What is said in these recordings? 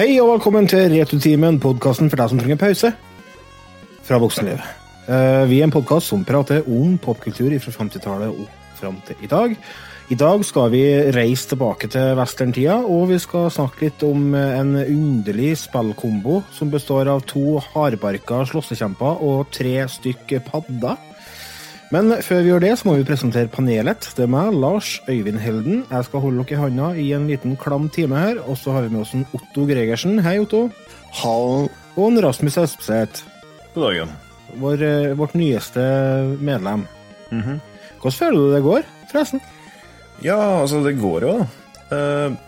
Hei og velkommen til Returtimen, podkasten for deg som trenger pause fra voksenlivet. Eh, Vi er en podkast som prater om popkultur fra 50-tallet og fram til i dag. I dag skal vi reise tilbake til westerntida, og vi skal snakke litt om en underlig spillkombo som består av to hardbarka slåssekjemper og tre stykk padder. Men før vi gjør det, så må vi presentere panelet. Det er meg, Lars Øyvind Helden. Jeg skal holde dere i handa i en liten klam time her. Og så har vi med oss en Otto Gregersen. Hei, Otto. Hall. Og en Rasmus Espeseth. God dagen. Vår, eh, vårt nyeste medlem. Hvordan føler du det går, forresten? Ja, altså, det går jo, da. Eh,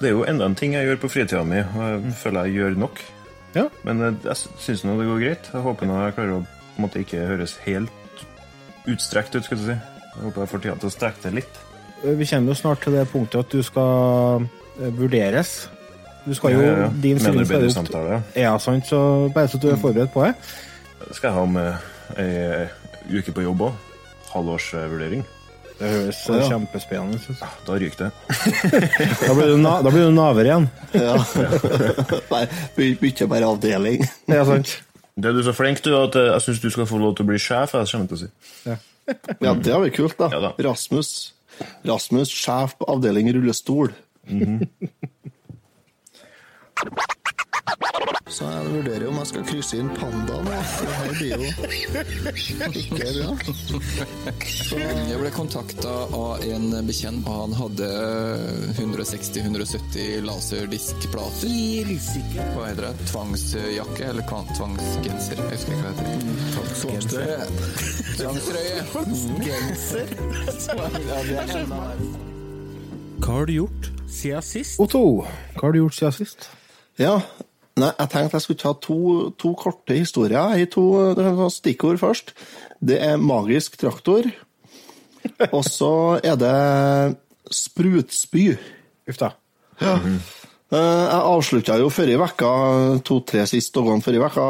Det er jo enda en ting jeg gjør på fritida mi, og jeg føler jeg gjør nok. Ja. Men eh, jeg syns nå det går greit. Jeg håper nå jeg klarer å måte ikke høres helt utstrekt ut, skal du si. Jeg håper jeg får tida til å strekke det litt. Eh, Vi kommer jo snart til det punktet at du skal eh, vurderes. Du skal jo, Ja, ja, ja. Din Medarbeidersamtale, ja. Ja, sant, så bare så du er forberedt på det. Det skal jeg ha med ei uke på jobb òg. Halvårsvurdering. Det høres ja. kjempespennende ut. Da ryker det. Da blir du, na da blir du naver igjen. Ja. Bytter bare avdeling. Ja, sant. Det er du så flink, du, at eh, jeg syns du skal få lov til å bli sjef. Jeg kommer til å si. Ja, det var kult, da. Ja da. Rasmus. Rasmus, sjef på avdeling rullestol. Så jeg vurderer om jeg skal krysse inn pandaen. Det her blir jo ikke bra. Jeg ble kontakta av en bekjent, og han hadde 160-170 laserdiskplater. Hva heter det? Tvangsjakke eller tvangsgenser? Jeg husker ikke hva det heter. Tvangstrøye. Tvangstrøye. Genser? Ja, det er enda Hva har du gjort siden sist? Otto, hva har du gjort siden sist? Ja, nei, jeg tenkte jeg skulle ta to, to korte historier. I to det sånn stikkord først. Det er magisk traktor. Og så er det sprutspy. Uff da. Eh, Jeg avslutta jo forrige vekka, to-tre siste dagene forrige vekka,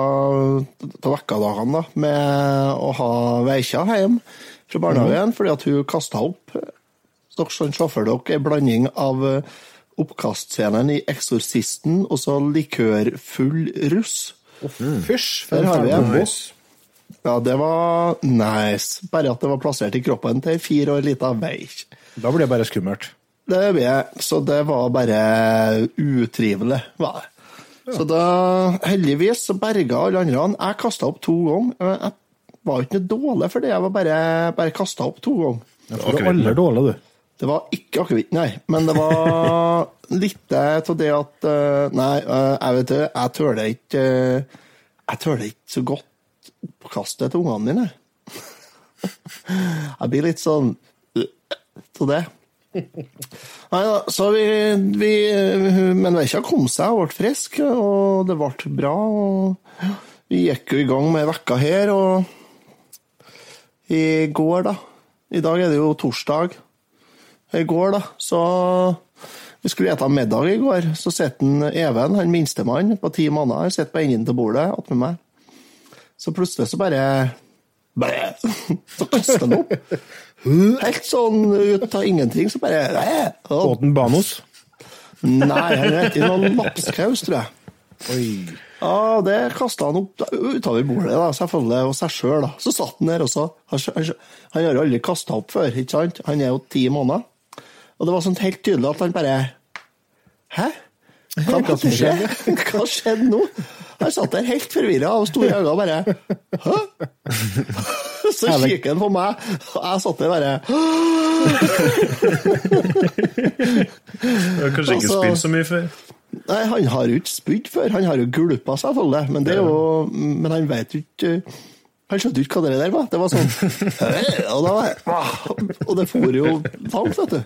til vekkadagene, da, med å ha Veikja hjem fra barnehagen, fordi at hun kasta opp. Så dere kan se for dere en blanding av eh, oppkastscenen i 'Eksorsisten' og så likørfull russ. Fysj, Der har vi en. Nice. Ja, det var nice. Bare at det var plassert i kroppen til ei fire år lita veik. Da blir det bare skummelt. Det blir jeg, så det var bare utrivelig, var det. Så da, heldigvis, så berga alle andre. Jeg kasta opp to ganger. Jeg var ikke noe dårlig for det, jeg var bare, bare kasta opp to ganger. Jeg tror du er aller dårlig, du. Det var ikke akevitt, nei. Men det var litt av det at eh, Nei, eh, jeg vet det, jeg tøler ikke eh, Jeg tøler ikke så godt oppkastet til ungene mine. Jeg blir litt sånn av det. Nei da, så vi, vi Men Veikja kom seg og ble frisk, og det ble bra. og Vi gikk jo i gang med vekka her, og i går, da I dag er det jo torsdag. I går, da, så Vi skulle spise middag i går. Så sitter Even, han minstemann på ti måneder, sitter på enden av bordet attmed meg. Så plutselig så bare Bæ! Så kaster han opp. Helt sånn ut av ingenting, så bare bæ! Og- Åten Banos. Nei, han ikke noen lapskaus, tror jeg. Oi. Ja, det kasta han opp utover bordet, da, selvfølgelig, og seg sjøl. Så satt han der også. Han, han, han har aldri kasta opp før, ikke sant? Han er jo ti måneder. Og det var sånn helt tydelig at han bare Hæ? Hva, Hva som? Hva skjedde nå? Han satt der helt forvirra og store øyne og bare Hæ? Så kikker han på meg, og jeg satt der bare Du har kanskje ikke spydd så mye før. Nei, han har jo ikke spydd før. Han har jo gulpa, selvfølgelig. Men, det er jo, men han vet jo ikke Han skjønte ikke hva det der var. Det var sånn Og, da var, og det for jo varmt, vet du.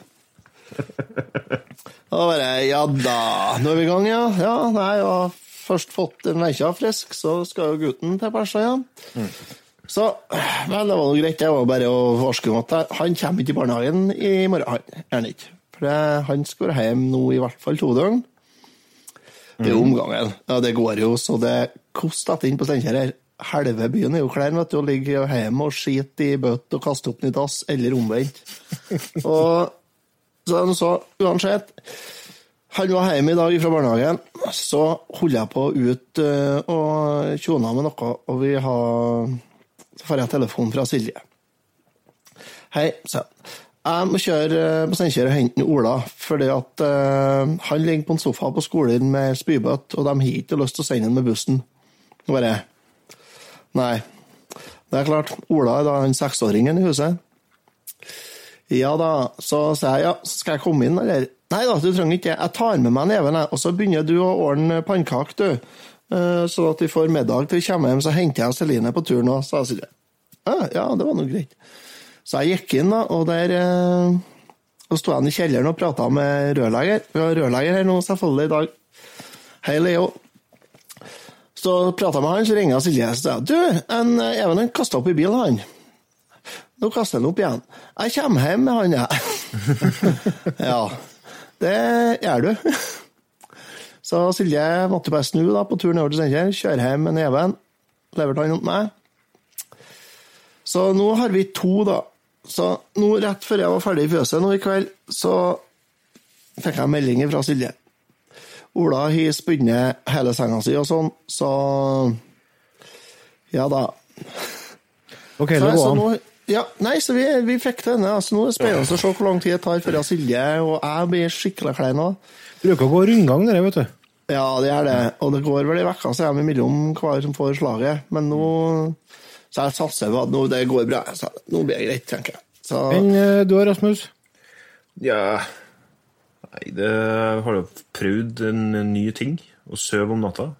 Da bare Ja da, nå er vi i gang, ja. Ja, nei, jeg har først fått en veikja frisk, så skal jo gutten til persa igjen. Så Men det var nå greit. Det var bare å varske om at han kommer ikke i barnehagen i morgen. Han er han ikke. For han skal være hjemme nå i hvert fall to døgn. Det er jo omgangen. Ja, det går jo så det koster etter inn på Steinkjer her. Halve byen er jo klein, vet du, og ligger hjemme og skiter i bøtt og kaster opp den dass, eller omvendt. og så, uansett Han var hjemme i dag fra barnehagen, så holdt jeg på ut eh, og tjona med noe, og vi har Så får jeg telefon fra Silje. Hei, sa jeg. Jeg må kjøre eh, på Steinkjer og hente Ola, fordi at uh, han ligger på en sofa på skolen med spybøtt, og de har ikke lyst til å sende ham med bussen. Og bare Nei. Det er klart, Ola er da han seksåringen i huset. Ja da, så sa jeg ja, skal jeg komme inn, eller? Nei da, du trenger ikke. Jeg tar med meg neven, jeg. Og så begynner du å ordne pannekaker, du. Sånn Så at vi får middag til vi kommer hjem, så henter jeg Celine på turen òg, sa Silje. Ja, ja, det var nå greit. Så jeg gikk inn, da, og der eh, og sto jeg i kjelleren og prata med rørlegger. Vi har rørlegger her nå, selvfølgelig, i dag. Hei, Leo. Så prata med han, så ringer Silje og sa du, en Even han kasta opp i bilen, han. Nå kaster han opp igjen. Jeg kommer hjem med han, jeg. ja, det gjør du. Så Silje måtte bare snu da, på turen over til Steinkjer, kjøre hjem med neven. Leverte han opp meg. Så nå har vi to, da. Så nå, rett før jeg var ferdig i fjøset nå i kveld, så fikk jeg melding fra Silje. Ola har spunnet hele senga si og sånn, så Ja da. Ok, Så, det så går an. Ja, nei, så vi, vi fikk til henne. Altså, nå er det spennende å se hvor lang tid det tar før Silje og jeg blir skikkelig klein nå. Bruker å gå rundgang, dere, vet du. Ja, det er det. Og det går vel i uke så er de imellom hver som får slaget. Men nå Så jeg satser på at nå det går bra. Så nå blir det greit, tenker jeg. Så Men du du, Rasmus? Ja Nei, det har jo prøvd en ny ting. Å sove om natta.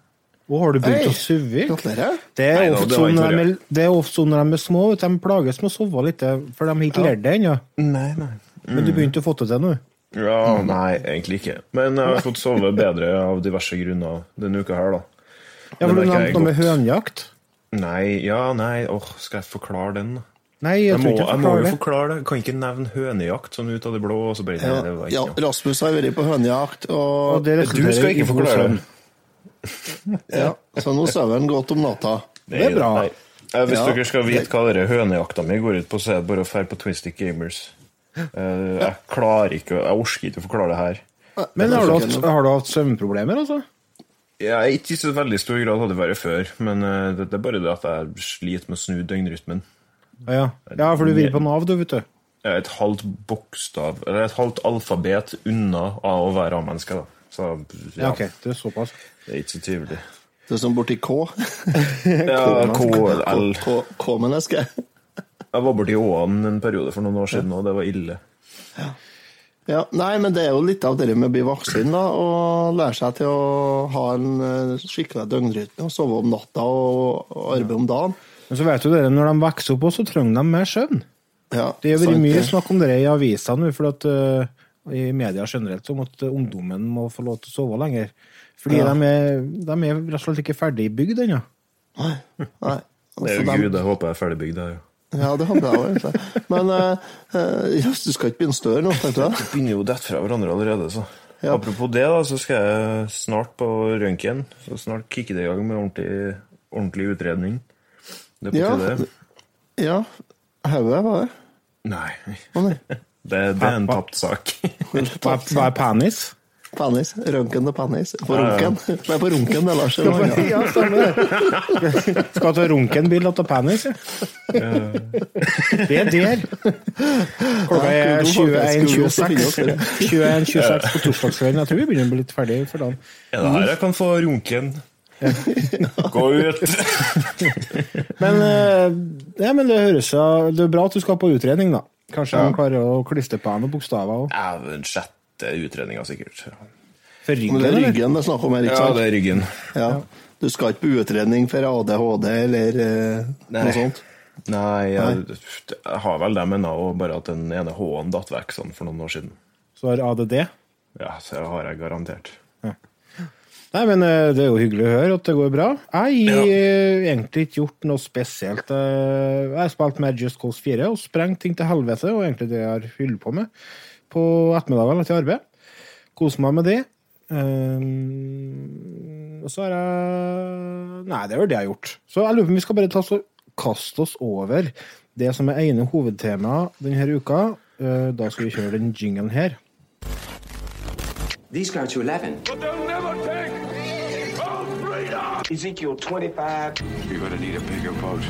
Å, har du begynt Hei. å sove? gratulerer. Det er Nei, ofte det sånn når de, det. er- ofte sånn når de er små, de plages med å sove litt, for de har ikke lært det ennå. Men du begynte å få det til nå. Ja, nei, egentlig ikke. Men jeg har fått sove bedre av diverse grunner denne uka her, da. Ja, for du nevnte noe med hønejakt? Nei, ja, nei, åh, skal jeg forklare den, da? Nei, jeg, Jeg må, tror ikke jeg jeg må jo forklare det. Kan ikke nevne hønejakt sånn ut av det blå. og så bare, Ja, det var ja, ikke. Rasmus har vært på hønejakt, Og og det Du skal ikke forklare det. Ja, så nå sover han godt om natta. Det er bra. Nei. Eh, Hvis Ja. dere skal vite hva denne hønejakta mi går ut på, så er det bare å dra på Twistic Gamers. Eh, jeg klarer ikke, jeg orker ikke å forklare det her. Men har du, hatt, har du hatt søvnproblemer, altså? Jeg ikke i så veldig stor grad hadde det vært før, men eh, det, er bare det at jeg sliter med å snu døgnrytmen. Ja, ja. ja for du vil på Nav, du, vet du. Ja, et halvt bokstav, eller et halvt alfabet unna av å være A-menneske. da. Så Ja, ja, ok, det er såpass. det er ikke så tydelig. Det er som borti K. Ja, KLL. K- K-menneske. Jeg var borti Åan en periode for noen år siden, og det var ille. Ja, nei, men det er jo litt av det med å bli voksen, da, og lære seg til å ha en eh, skikkelig døgnrytme, og sove om natta og, arbeide om dagen. Men så vet du dere, når de vokser opp, så trenger de mer søvn. Ja, Det har vært mye snakk om det i avisene nå, for at, eh, i media generelt, om at eh, ungdommen må få lov til å sove lenger. Fordi Ja. de, er, de er rett og slett ikke ferdig bygd ennå. Nei. nei. Det er Altså, jo de... Gud, jeg håper jeg er ferdigbygd. jeg, Ja. Ja, det håper jeg òg. Men uh, yes, du skal ikke begynne større nå, tenkte jeg. begynner jo å dette fra hverandre allerede, så. Ja. Apropos det, da, så skal jeg snart på røntgen. Så snart kicker det i gang med ordentlig, ordentlig utredning. Det er på Ja. tide. Ja. Hodet, var det? Nei, Å nei. Det, det er en tapt sak. Hva er- panis? Panis. penis? Penis. Røntgen til penis. På runken. Nei, på runken, det, Lars. Ja, stemmer det. Skal ta runkenbilde av penis, ja. Det er der. Klokka er 21.26 21, på torsdagskvelden. Jeg tror vi begynner å bli litt ferdig for dagen. Er det her jeg kan få runken? Gå ut! Men, eh, ja, men det høres jo Det er bra at du skal på utredning, da. Kanskje han klarer å klistre på noen bokstaver òg. Ja, den sjette utredninga, sikkert. For Men det er ryggen det er snakk om her, ikke Ja, det er ryggen. Ja. Du skal ikke på utredning for ADHD eller eh, noe sånt? Nei, jeg, jeg har vel det, men bare at den ene H-en datt vekk sånn for noen år siden. Så har ADD. Ja, så har jeg garantert. Nei, men eh, det er jo hyggelig å høre at det går bra. Jeg har ja. egentlig ikke gjort noe spesielt. Eh, Jeg har spilt med Just Cause 4 og sprengt ting til helvete, og egentlig det jeg har holdt på med på ettermiddagene til arbeid. Koser meg med det. Um, og så har jeg Nei, det er vel det jeg har gjort. Så jeg lurer på om vi skal bare ta oss og kaste oss over det som er ene hovedtemaet denne uka. Eh, Da skal vi kjøre den jinglen her. These go to 11. Ezekiel 25. You're gonna need a bigger boat.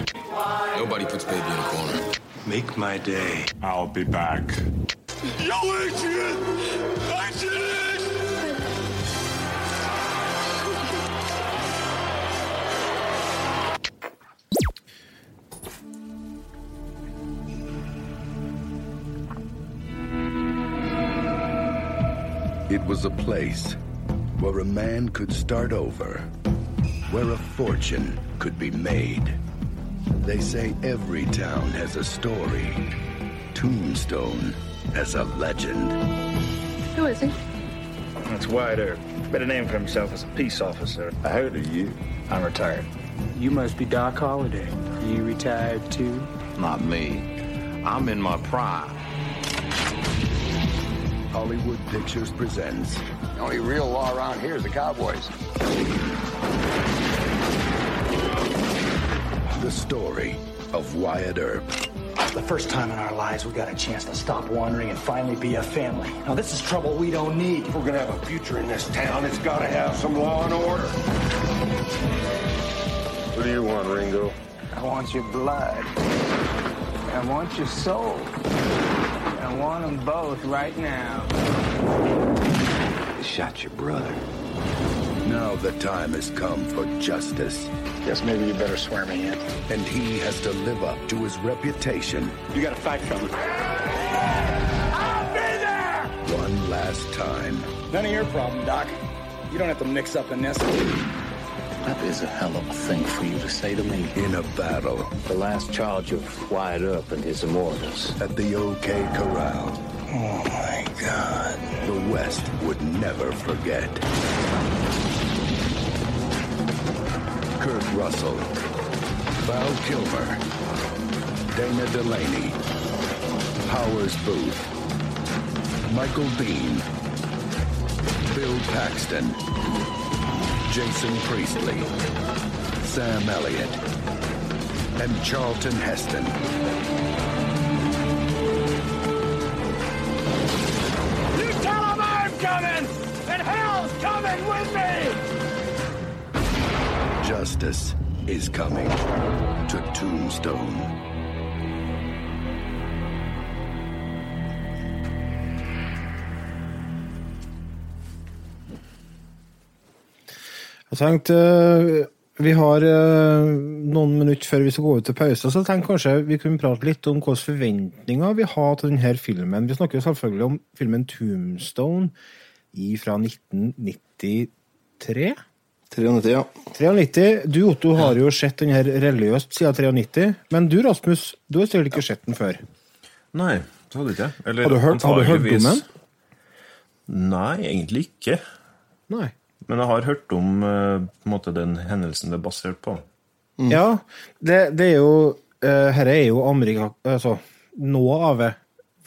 Nobody puts baby in a corner. Make my day. I'll be back. Yo, Adrian! Adrian! It was a place where a man could start over, where a fortune could be made. They say every town has a story. Tombstone has a legend. Who is he? That's Wyatt Earp. Better name for himself as a peace officer. I heard of you. I'm retired. You must be Doc Holliday. You retired too? Not me. I'm in my prime. Hollywood Pictures presents The only real law around here is the Cowboys. The story of Wyatt Earp. The first time in our lives we got a chance to stop wandering and finally be a family. Now this is trouble we don't need. If we're gonna have a future in this town, it's gotta have some law and order. What do you want, Ringo? I want your blood. I want your soul. I want them both right now. They shot your brother. Now the time has come for justice, Guess maybe you better swear me in. and he has to live up to his reputation You gotta fight for me. I'll be there! one last time. None of your problem, Doc. You don't have to mix up in this. That is a hell of a thing for you to say to me. In a battle The last charge of Wyatt Earp and his immortals. at the OK Corral, Oh my God. the West would never forget. Kurt Russell, Val Kilmer, Dana Delaney, Powers Booth, Michael Bean, Bill Paxton, Jason Priestley, Sam Elliott, and Charlton Heston. You tell them I'm coming! And hell's coming with me! Justice is coming to Tombstone. Jeg tenkte eh, Vi har eh, noen minutter før vi skal gå ut til pause, så jeg tenkte kanskje vi kunne prate litt om hvilke forventninger vi har til denne filmen. Vi snakker selvfølgelig om filmen Tombstone fra 1993. 93, ja. 93. Du, Otto, har jo sett den her religiøst siden 93, men du, Rasmus, du har sikkert ikke sett den før. Nei, det hadde ikke jeg. Eller Har du hørt, har du hørt om den? Nei, egentlig ikke. Nei. Men jeg har hørt om eh, på en måte, den hendelsen det er basert på. Ja, det, det er jo uh, Her er jo Amerika Altså, noe av det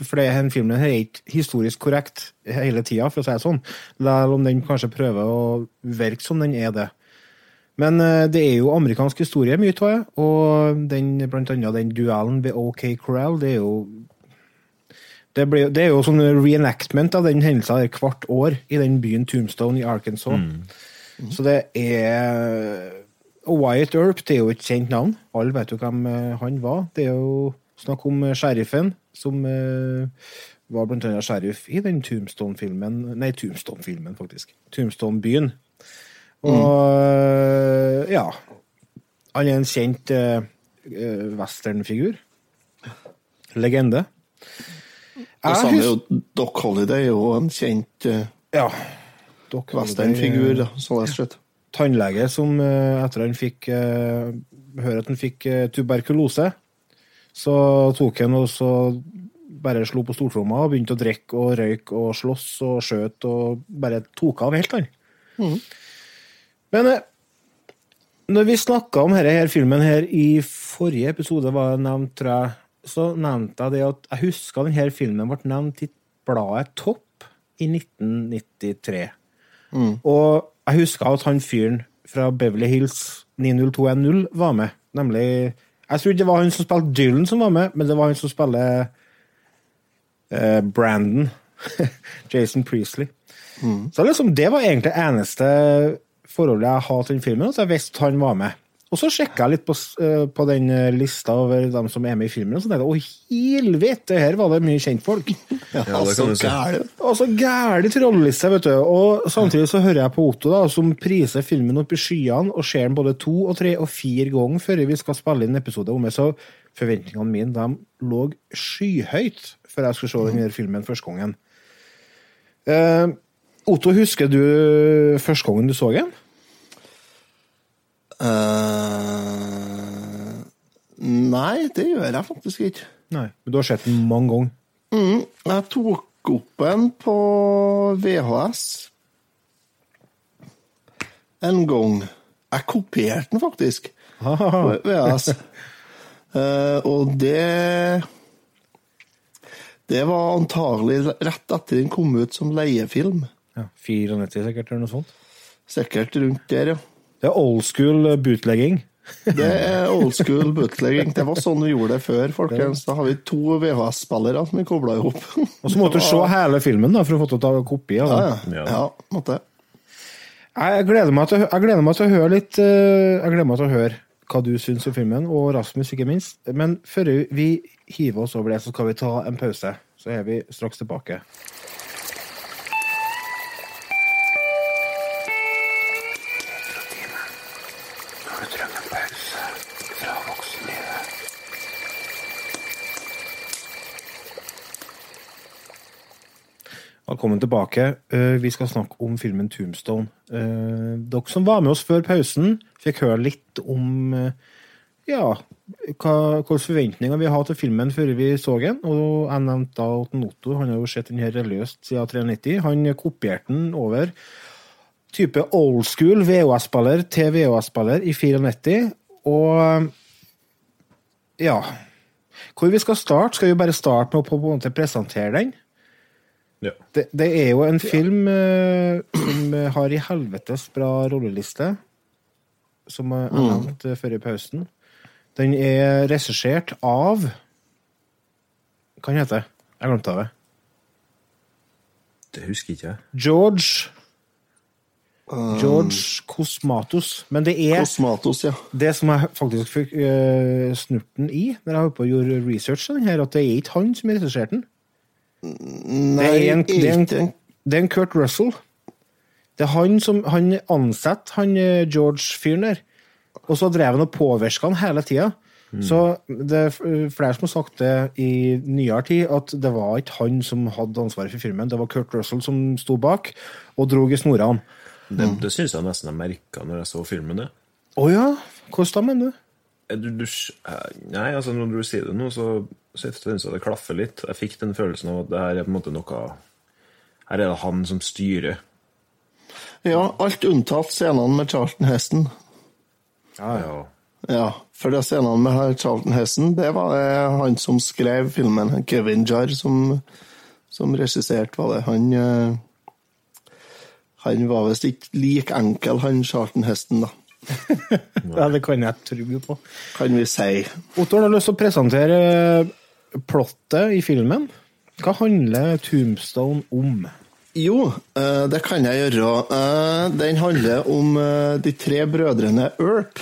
For det, den filmen er ikke historisk korrekt hele tida, for å si det sånn. Selv om den kanskje prøver å virke som den er det. Men eh, det er jo amerikansk historie, mye av det. Og den, blant annet den duellen ved OK Corral, det er jo det, ble, det er jo sånn reenactment av den hendelsen der hvert år i den byen Tombstone i Arkansas. Så det er Og Wyatt Earp det er jo et kjent navn. Alle vet jo hvem eh, han var. Det er jo snakk om eh, sheriffen, som eh, var blant annet sheriff i den Tombstone-filmen Nei, Tombstone-filmen, faktisk. Tombstone-byen. Og mm. ja. Han er en kjent eh, eh, westernfigur. Legende. Det så samme er jo Doc Holliday, er jo en kjent uh, Ja. Westernfigur, sett. tannlege som eh, etter han fikk eh, høre at han fikk eh, tuberkulose, så tok han og så bare slo på stortromma og begynte å drikke og røyke og slåss og skjøt og bare tok av helt, han. Men eh, når vi snakka om denne her filmen her i forrige episode, var jeg nevnt, tror jeg, så nevnte jeg det at jeg husker denne filmen ble nevnt i bladet Topp i 1993. Og jeg husker at han fyren fra Beverly Hills 90210 var med. Nemlig Jeg tror ikke det var hun som spilte Dylan som var med, men det var hun som spiller eh, Brandon. Jason Priestley. Så liksom, det var egentlig det eneste forholdet jeg har til den filmen, at jeg visste han var med. Og så sjekka jeg litt på, eh, på den eh, lista over dem som er med i filmen, og så tenkte jeg å helvete, her var det mye kjentfolk. Ja, Ja, det så kan du si. gæren. Og så gæren trolleliste, vet du. Og samtidig så hører jeg på Otto, da, som priser filmen opp i skyene, og ser den både to og tre og fire ganger før vi skal spille inn episode om det. Så forventningene mine de lå skyhøyt før jeg skulle se denne filmen første gangen. Uh, Otto, husker du første gangen du så den? Eh, nei, det gjør jeg faktisk ikke. Nei. Men du har sett den mange ganger? Mm, jeg tok opp en på VHS en gang. Jeg kopierte den faktisk på VHS. uh, og det Det var antagelig rett etter den kom ut som leiefilm. Ja, 94 sikkert, eller noe sånt. Sikkert rundt der, ja. Det er old school eh, bootlegging. Det er old school bootlegging. Det var sånn vi gjorde det før, folkens. Da har vi to VHS-spillere som vi kobla ihop. Og så måtte du se hele filmen da, for å få til å ta kopi. av Ja, den. ja. ja måtte jeg. Gleder meg til, jeg gleder meg til å høre litt eh, Jeg gleder meg til å høre hva du syns om filmen, og Rasmus, ikke minst. Men før vi hiver oss over det, så skal vi ta en pause. Så er vi straks tilbake. Velkommen tilbake. Eh, Vi skal snakke om filmen Tombstone. Eh, Dere som var med oss før pausen, fikk høre litt om eh, ja, hva, hvilke forventninger vi har til filmen før vi så den. Og jeg nevnte da at Otto han har jo sett den her religiøst siden 93. Han kopierte den over type old school VHS-spiller til VHS-spiller i 94. Og ja Hvor vi skal starte? Skal vi bare starte med å på en måte presentere den? Ja. Det, det er jo en film eh, som har i helvetes bra rolleliste, som jeg Mm. nevnte før i pausen. Den er regissert av Hva han heter Jeg glemte det. Det husker ikke jeg. George George Cosmatos. Men det er Kosmatos, ja. det som jeg faktisk fikk uh, snurten i når jeg holdt på å gjøre research, her, at det er ikke han som regisserte regissert den. Nei, det, er en, det, er en, ikke. det er en Kurt Russell. Det er han som han ansetter han eh, George-fyren der. Og så drev han og påvirka han hele tida. Så det er flere som har sagt det i nyere tid, at det var ikke han som hadde ansvaret for filmen. Det var Kurt Russell som sto bak og drog i snorene. Det, det syns jeg nesten jeg merka når jeg så filmen. det. Å ja? Hvordan da, mener du? Eh, Du, du, eh, nei, altså når du sier det nå, så, så syns jeg det klaffer litt. Jeg fikk den følelsen av at det her er på en måte noe Her er det han som styrer. Ja, alt unntatt scenene med Charlton Heston. Ja, ja. Ja, for det scenene med Charlton Heston, det var det han som skrev filmen. Kevin Jarr som, som regisserte, var det. Han, eh, han var visst ikke like enkel, han Charlton Heston, da. Ja, det kan jeg tro på. Kan vi si. Otto har lyst til å presentere plottet i filmen. Hva handler Tombstone om? Jo, eh, det kan jeg gjøre. Eh, Den handler om eh, de tre brødrene Earp.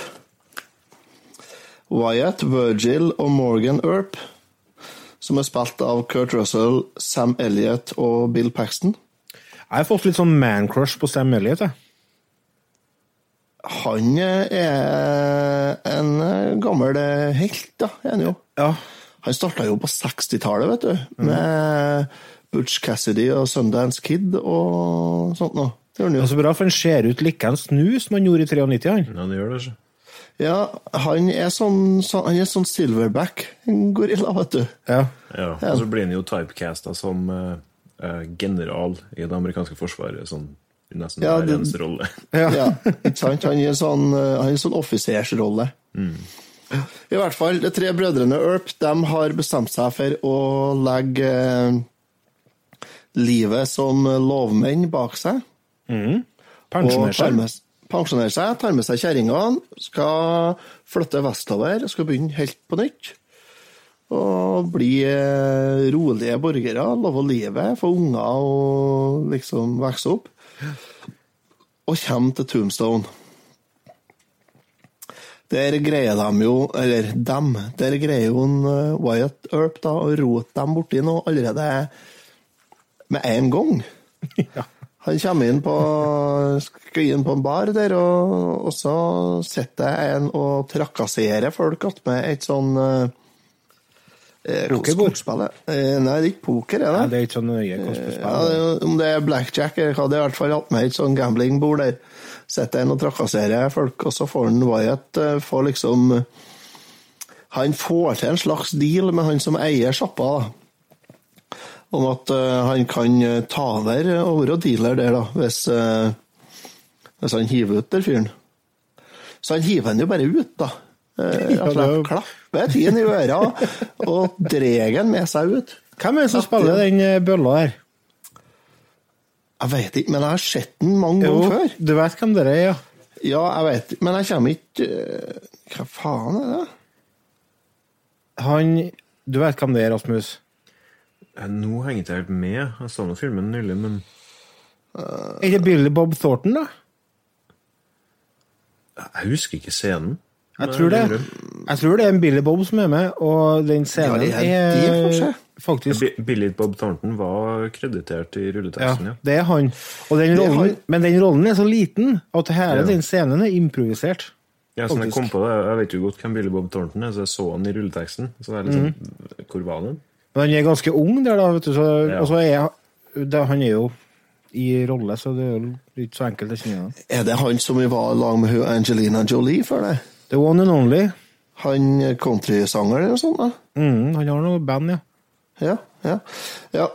Wyatt, Virgil og Morgan Earp. Som er spilt av Kurt Russell, Sam Elliot og Bill Paxton. Jeg har fått litt sånn man-crush på Sam Elliot. jeg. Han er en gammel helt, da, er han jo. Ja. Han starta jo på 60-tallet, vet du. Med Butch Cassidy og Sundance Kid og sånt noe. Det han er så bra, for han ser ut likeens nå som han gjorde i 93. han. Ja, det gjør det, så. Ja, han er sånn, så, han er sånn silverback gorilla, vet du. Ja. Ja. Og så blir han jo typecasta som eh, eh, general i det amerikanske forsvaret. Sånn nesten Ja, hver eneste rolle. Ja, ikke sant? Han er sånn, en er sånn offisersrolle. I hvert fall, de tre brødrene Earp de har bestemt seg for å legge eh, livet som lovmenn bak seg. Pensjonere seg. pensjonere seg, tar med seg kjerringene, skal flytte vestover skal begynne helt på nytt. Og bli eh, rolige borgere, leve livet, få unger og liksom vokse opp. Og kommer til Tombstone. Der greier de jo, eller dem, der greier jo en eh, Wyatt Earp da, å rote dem borti noe allerede med en gang. Han kommer inn på, skal inn på en bar der, og, og så sitter en og trakasserer folk attmed et sånn eh, eh, Pokerbord? kortspill, eh? Eh, Nei, det er ikke poker, er det? Nei, det er ikke så nøye hvordan Ja, spiller. det- om det er blackjack Jeg hadde det i hvert fall hatt med et sånn gamblingbord der. Sitter en og trakasserer folk, og så får han Wyatt eh, får liksom Han får til en slags deal med han som eier sjappa, da. Om at eh, han kan eh, ta over og være dealer der, da, hvis, eh, hvis han hiver ut den fyren. Så han hiver han jo bare ut, da. Eh, Ja, det er jo- Klapper tiden i øra og drar den med seg ut. Hvem er det som spiller den eh, bølla her? Jeg vet ikke, men jeg har sett den mange Jo, ganger før. du vet hvem det er, ja. Ja, jeg vet, men jeg kommer ikke eh, Hva faen er det? Han Du vet hvem det er, Rasmus? Eh, Nå henger jeg ikke helt med. Jeg så nå filmen nylig, men Er det Billy Bob Thornton, da? jeg husker ikke scenen. Jeg tror det, jeg tror det er en Billy Bob som er med, og den scenen Ja, det er det, kanskje? er faktisk Bi- Billy Bob Thornton var kreditert i rulleteksten, ja. det er han. Og den Det er han. men den rollen er så liten at hele Ja. den scenen er improvisert. Ja, sånn jeg kom på det, jeg vet jo godt hvem Billy Bob Thornton er, så jeg så han i rulleteksten. Så det er litt sånn, Mhm. hvor var han? Men han er ganske ung der, da. Vet du, så, Ja. Og så er det, han er jo i rolle, så det er jo ikke så enkelt å kjenne ham. Er det han som vi var lag med Angelina Jolie før det? The one and only. Han countrysanger eller noe sånt? da? Mm, han har noe band, ja. Ja, ja. Ja,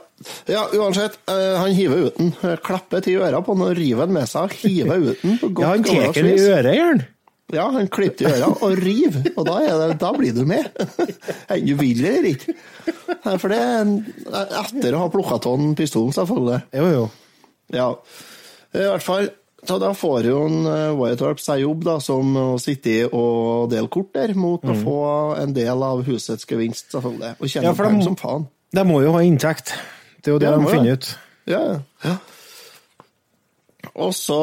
ja uansett. Uh, han hiver ut den. eh, Klapper til øra på den og river den med seg. Hiver ut den Ja, han tar den i øret, gjør. Ja, han klipper i øra og river, og da, det, da blir du med. Enten du vil eller ikke. For det er etter å ha plukka av den pistolen, selvfølgelig. Jo, jo. Ja. I hvert fall, så da får jo en eh, Wyatt Earp seg jobb da, som å sitte og dele kort der, mot å få en del av husets gevinst, selvfølgelig. Og tjene Ja, penger som faen. De må jo ha inntekt. Det er jo det Ja, de de finner ut. Ja, ja. Og så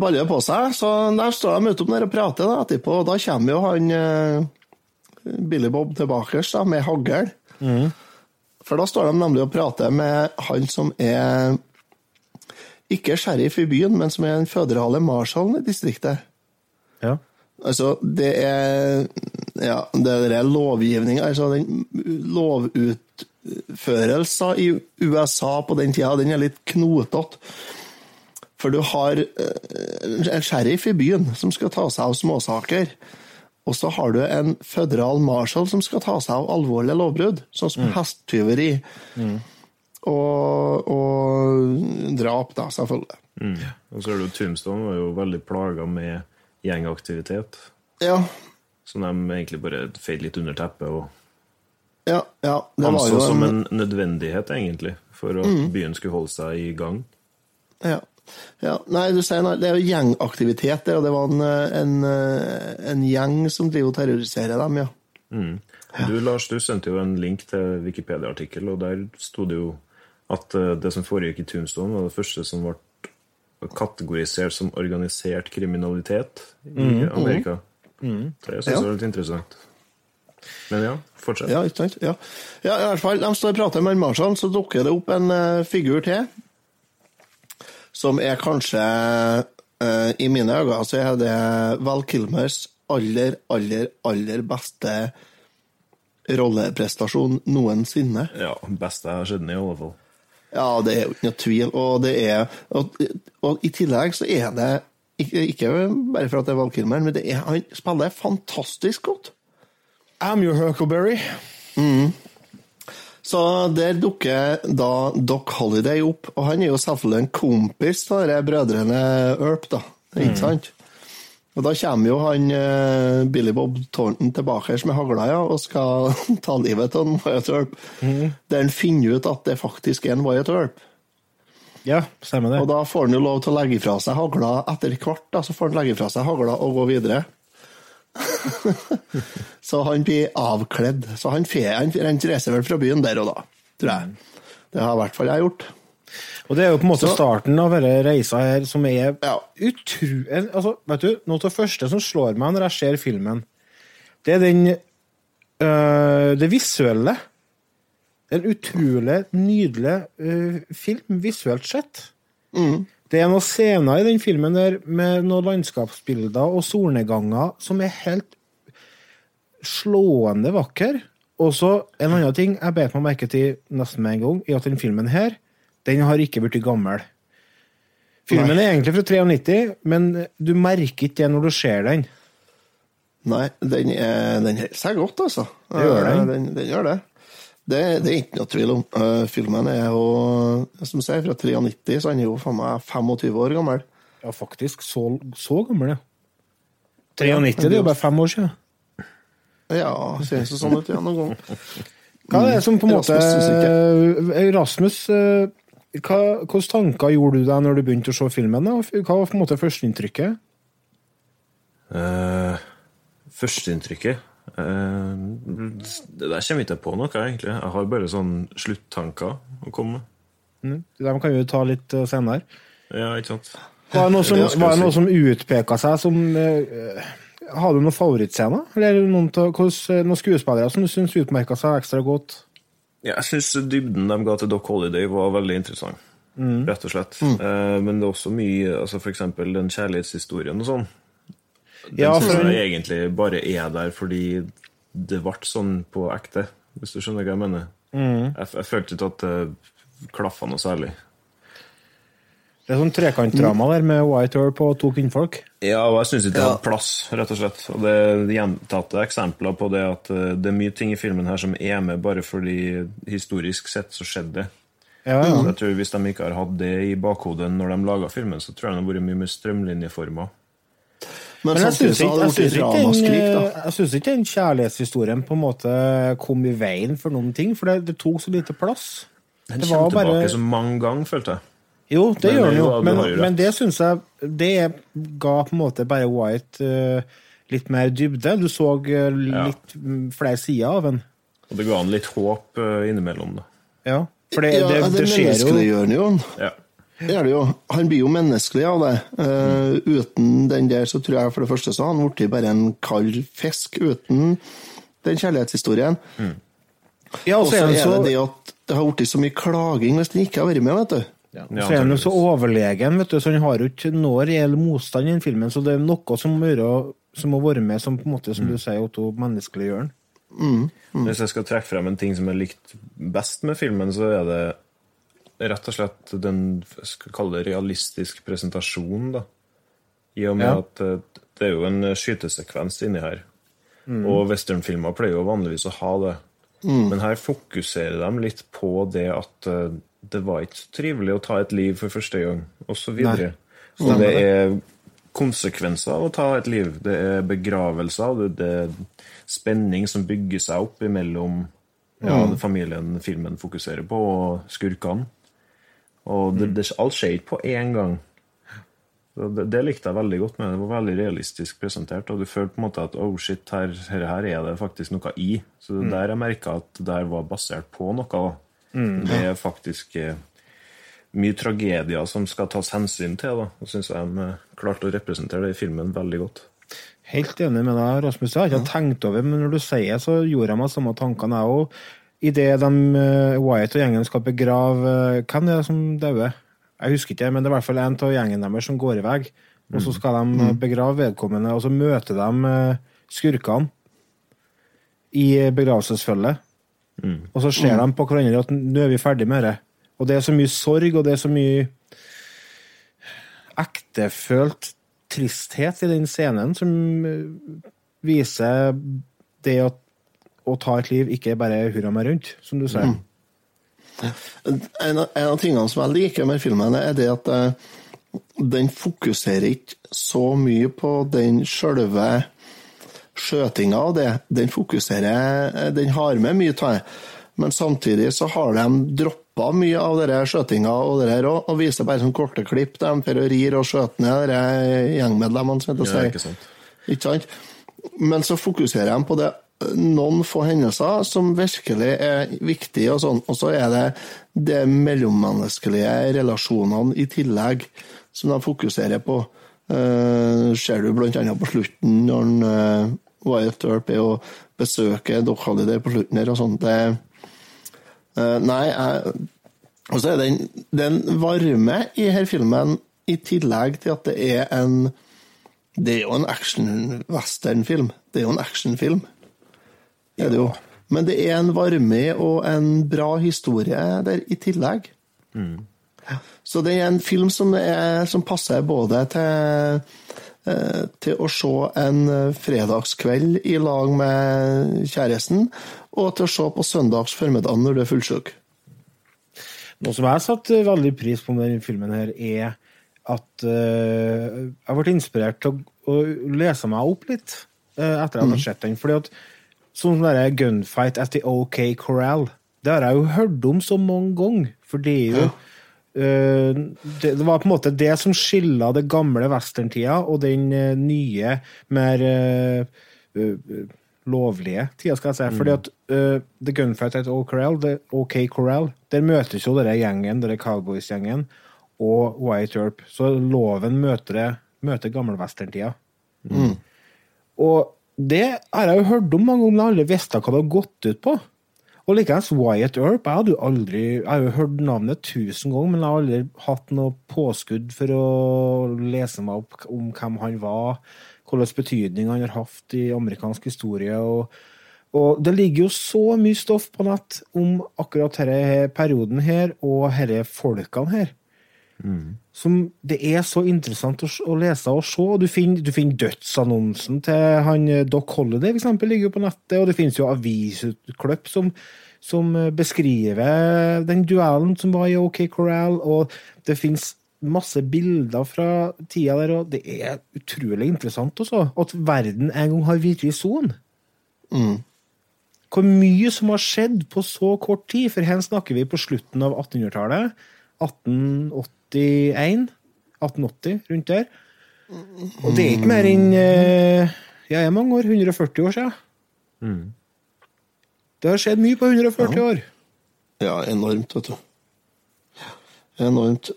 baller det på seg, så der står de ute om der og prater da, etterpå, og da kommer jo han eh, Billy Bob tilbake da, med hagl. For da står de nemlig og prater med han som er ikke sheriff i byen, men som er den føderale marshallen i distriktet. Ja. Altså, det er Ja, det er lovgivning Altså, den lovutførelsen i USA på den tida, den er litt knotete. For du har eh, en sheriff i byen som skal ta seg av småsaker. Og så har du en føderal marshal som skal ta seg av alvorlige lovbrudd, sånn som hesttyveri. Og, og drap, da, selvfølgelig. Mm. Og så er det jo Tombstone var jo veldig plaga med gjengaktivitet. Ja, Som de egentlig bare feide litt under teppet og ja, ja. Det var anså jo som en, en nødvendighet, egentlig, for at byen skulle holde seg i gang. Ja. ja. Nei, du sier nei, det er jo gjengaktivitet, det, og det var en, en, en gjeng som driver og terroriserer dem, ja. Mm. Du, Lars, du sendte jo en link til Wikipedia-artikkel, og der sto det jo at eh, det som foregikk i Tombstone, var det første som ble kategorisert som organisert kriminalitet i Amerika. Det syns jeg var litt interessant. Men ja, fortsett. Ja, ikke sant? Ja. ja, i hvert fall, de står og prater med Marshall, så dukker det opp en uh, figur til, som er kanskje, uh, i mine øyne, så er det Val Kilmers aller, aller, aller beste rolleprestasjon noensinne. Ja, beste jeg har sett den i, alle fall. Ja, det er jo ikke noe tvil. Og, det er, og, og i tillegg så er det ikke, ikke bare for at det er Val Kilmer, men det er, han spiller fantastisk godt. I'm your Huckleberry. Så der dukker da Doc Holiday opp, og han er jo selvfølgelig en kompis av brødrene Earp, da. Ikke sant? Og da kommer jo han uh, Billy Bob Thornton tilbake med hagla ja, og skal ta livet av en Wyatt Earp. Der han finner ut at det faktisk er en Wyatt Earp. Ja, stemmer det. Og da får han jo lov til å legge fra seg hagla etter hvert. da, Så får han legge fra seg hagla og gå videre. så han blir avkledd. Så han, fe, han, han reiser vel fra byen der og da, tror jeg. Det har i hvert fall jeg gjort. Og det er jo på en måte Så- starten av denne reisa her, som er utru... Altså, vet du, noe av det første som slår meg når jeg ser filmen, det er den øh, Det visuelle. En utrolig nydelig øh, film, visuelt sett. Det er noen scener i den filmen der med noen landskapsbilder og solnedganger som er helt slående vakre. Og så en annen ting jeg bet meg merke til nesten med en gang, i at den filmen her, den har ikke blitt gammel. Filmen Nei. er egentlig fra 93, men du merker ikke det når du ser den. Nei, den, er, den holder seg godt, altså. Det gjør den. Eh, den, den gjør det. Det, det er ikke noe tvil om. Eh, filmen er jo, som sier, fra 93, så han er jo faen meg 25 år gammel. Ja, faktisk. Så, så gammel, ja. 93, det er jo bare fem år siden. Ja, ser det sånn ut, ja, noen gang. Hva er det som på en måte Rasmus Rasmus, eh, hva, hvilke tanker gjorde du deg når du begynte å se filmen? da? Hva var på en måte førsteinntrykket? Uh, Førsteinntrykket uh, Det der kommer ikke jeg på noe, egentlig. Jeg har bare sånn sluttanker å komme med. Mm. Dem kan vi jo ta litt eh, senere. Ja, ikke sant? Var det noe som, Det det noe si. som utpeka seg som uh, Har du noen favorittscener? Eller noen, av- noen skuespillere som du syns utmerka seg ekstra godt? Ja, jeg syns dybden de ga til Doc Holiday, var veldig interessant. Mm. Rett og slett. Mm. Eh, men det er også mye altså For eksempel den kjærlighetshistorien og sånn. Den Ja, synes syns jeg egentlig bare er der fordi det ble sånn på ekte, hvis du skjønner hva jeg mener. Mm. Jeg, jeg følte ikke at det klaffa noe særlig. Det er sånn trekantdrama der med White Earl på to kvinnfolk. Ja, og jeg syns ikke det hadde plass, rett og slett. Og det er gjentatte eksempler på det at eh, det er mye ting i filmen her som er med bare fordi historisk sett så skjedde det. Ja, ja. Så jeg tror Hvis de ikke har hatt det i bakhodet når de laga filmen, så tror jeg den har vært mye mer strømlinjeforma. Men, Men jeg syns ikke, det den, eh, ikke den kjærlighetshistorien på en måte kom i veien for noen ting, for det, det tok så lite plass. Den Det kommer tilbake bare- så mange ganger, følte jeg. Jo, det Men gjør han jo, men, men det syns jeg Det ga på en måte bare White uh, litt mer dybde. Du så uh, litt ja. flere sider av den. Og det ga han litt håp uh, innimellom, da. Ja, for det, ja, det, det, det skjer jo jo. Ja. Det er det jo. Han blir jo menneskelig av det. Eh, uten den der så tror jeg for det første så har han blitt bare en kald fisk uten den kjærlighetshistorien. Ja, og så er det så- det at det har blitt så mye klaging hvis den ikke har vært med, vet du. Så er han jo så overlegen, vet du, så han har jo ikke noe reell motstand i den filmen. Så det er noe som må, gjøre, som må være med, som på en måte, som du sier, Otto, menneskeliggjør den. Mm. Hvis jeg skal trekke frem en ting som jeg likte best med filmen, så er det rett og slett den jeg skal kalle det realistisk presentasjon. da. I og med Ja. at eh, det er jo en skytesekvens inni her. Mm. Og westernfilmer pleier jo vanligvis å ha det. Mm. Men her fokuserer de litt på det at eh, det var ikke så trivelig å ta et liv for første gang, osv. Så Stemmer det er konsekvenser av å ta et liv. Det er begravelser, det, er spenning som bygger seg opp imellom ja, Mm. familien filmen fokuserer på, og skurkene. Og det, det, alt skjer ikke på én gang. Det, det likte jeg veldig godt med det. Det var veldig realistisk presentert, og du følte på en måte at oh shit, her, her, her er det faktisk noe i. Så det Mm. der jeg merka at det der var basert på noe. Mm. Det er faktisk eh, mye tragedier som skal tas hensyn til. da. Og syns jeg de eh, klarte å representere det i filmen veldig godt. Helt enig med deg, Rasmus. Jeg har ikke tenkt over, men når du sier det, så gjorde jeg meg samme tankene, jeg òg. Idet de uh, Wyatt og gjengen skal begrave eh, Hvem er det som dauer? Jeg husker ikke, men det er i hvert fall en av gjengen deres som går i vei. Og så skal de eh, begrave vedkommende, og så møter de eh, skurkene i eh, begravelsesfølget. Og så ser de på hverandre at nå er vi ferdig med det. Og det er så mye sorg, og det er så mye ektefølt tristhet i den scenen som eh, viser det at å ta et liv ikke er bare hurra meg rundt, som du sier. En av, en av tingene som jeg liker med filmen, er det at eh, den fokuserer ikke så mye på den sjølve skjøtinga av det. Den fokuserer eh, Den har med mye av det, men samtidig så har de droppa mye av denne skjøtinga og det her òg, og viser bare sånn korte klipp der de fer og rir og skjøter ned gjengmedlemmene, som heter Ja, ikke sant. Ikke sant? men så fokuserer de på det noen få hendelser som virkelig er viktige, og sånn. Og så er det de mellommenneskelige relasjonene i tillegg som de fokuserer på. Uh, ser du annet på slutten, når han, uh, Wyatt Earp er å besøke Doc Holiday på slutten her og sånt. Det uh, Nei, jeg Og så er den, en, det er en varme i denne filmen, i tillegg til at det er en Det er jo en action-western-film. Det er jo en actionfilm. Jo. Men det er en varme og en bra historie der i tillegg. Så det er en film som, er, som passer både til, til å se en fredagskveld i lag med kjæresten, og til å se på søndags formiddag når du er fullsjuk. Noe som jeg satte veldig pris på med denne filmen, her, er at uh, jeg ble inspirert til å, lese meg opp litt uh, etter at jeg hadde sett den. fordi at Sånn som der gunfight at the OK Corral, det har jeg jo hørt om så mange ganger. For det er jo eh, det, det var på en måte det som skilla det gamle westerntida og den eh, nye, mer eh, eh, lovlige tida, skal jeg si. Fordi at uh, The Gunfight at the OK Corral, der møtes jo denne gjengen, denne Cowboys-gjengen, og White Earp. Så loven møter, møter gammelwesterntida. Og det har jeg jo hørt om mange ganger, men aldri visst hva det har gått ut på. Og likeens Wyatt Earp. Jeg hadde jo aldri Jeg har jo hørt navnet tusen ganger, men jeg har aldri hatt noe påskudd for å lese meg opp om hvem han var, hvilken betydning han har hatt i amerikansk historie. og og det ligger jo så mye stoff på nett om akkurat denne perioden her, og disse folkene her. Som det er så interessant å, å lese og se. Du finner, du finner dødsannonsen til han eh, Doc Holiday, for eksempel, ligger jo på nettet. Og det finnes jo avisutklipp som, som eh, beskriver den duellen som var i OK Corral. Og det finnes masse bilder fra tida der, og det er utrolig interessant også. At verden en gang har virkelig son. Hvor mye som har skjedd på så kort tid, for her snakker vi på slutten av 1800-tallet. 1881, 1880, rundt der. Og det er ikke mer enn Jeg ja, er mange år, 140 år siden. Det har skjedd mye på 140 år. Ja, enormt, vet du. Enormt.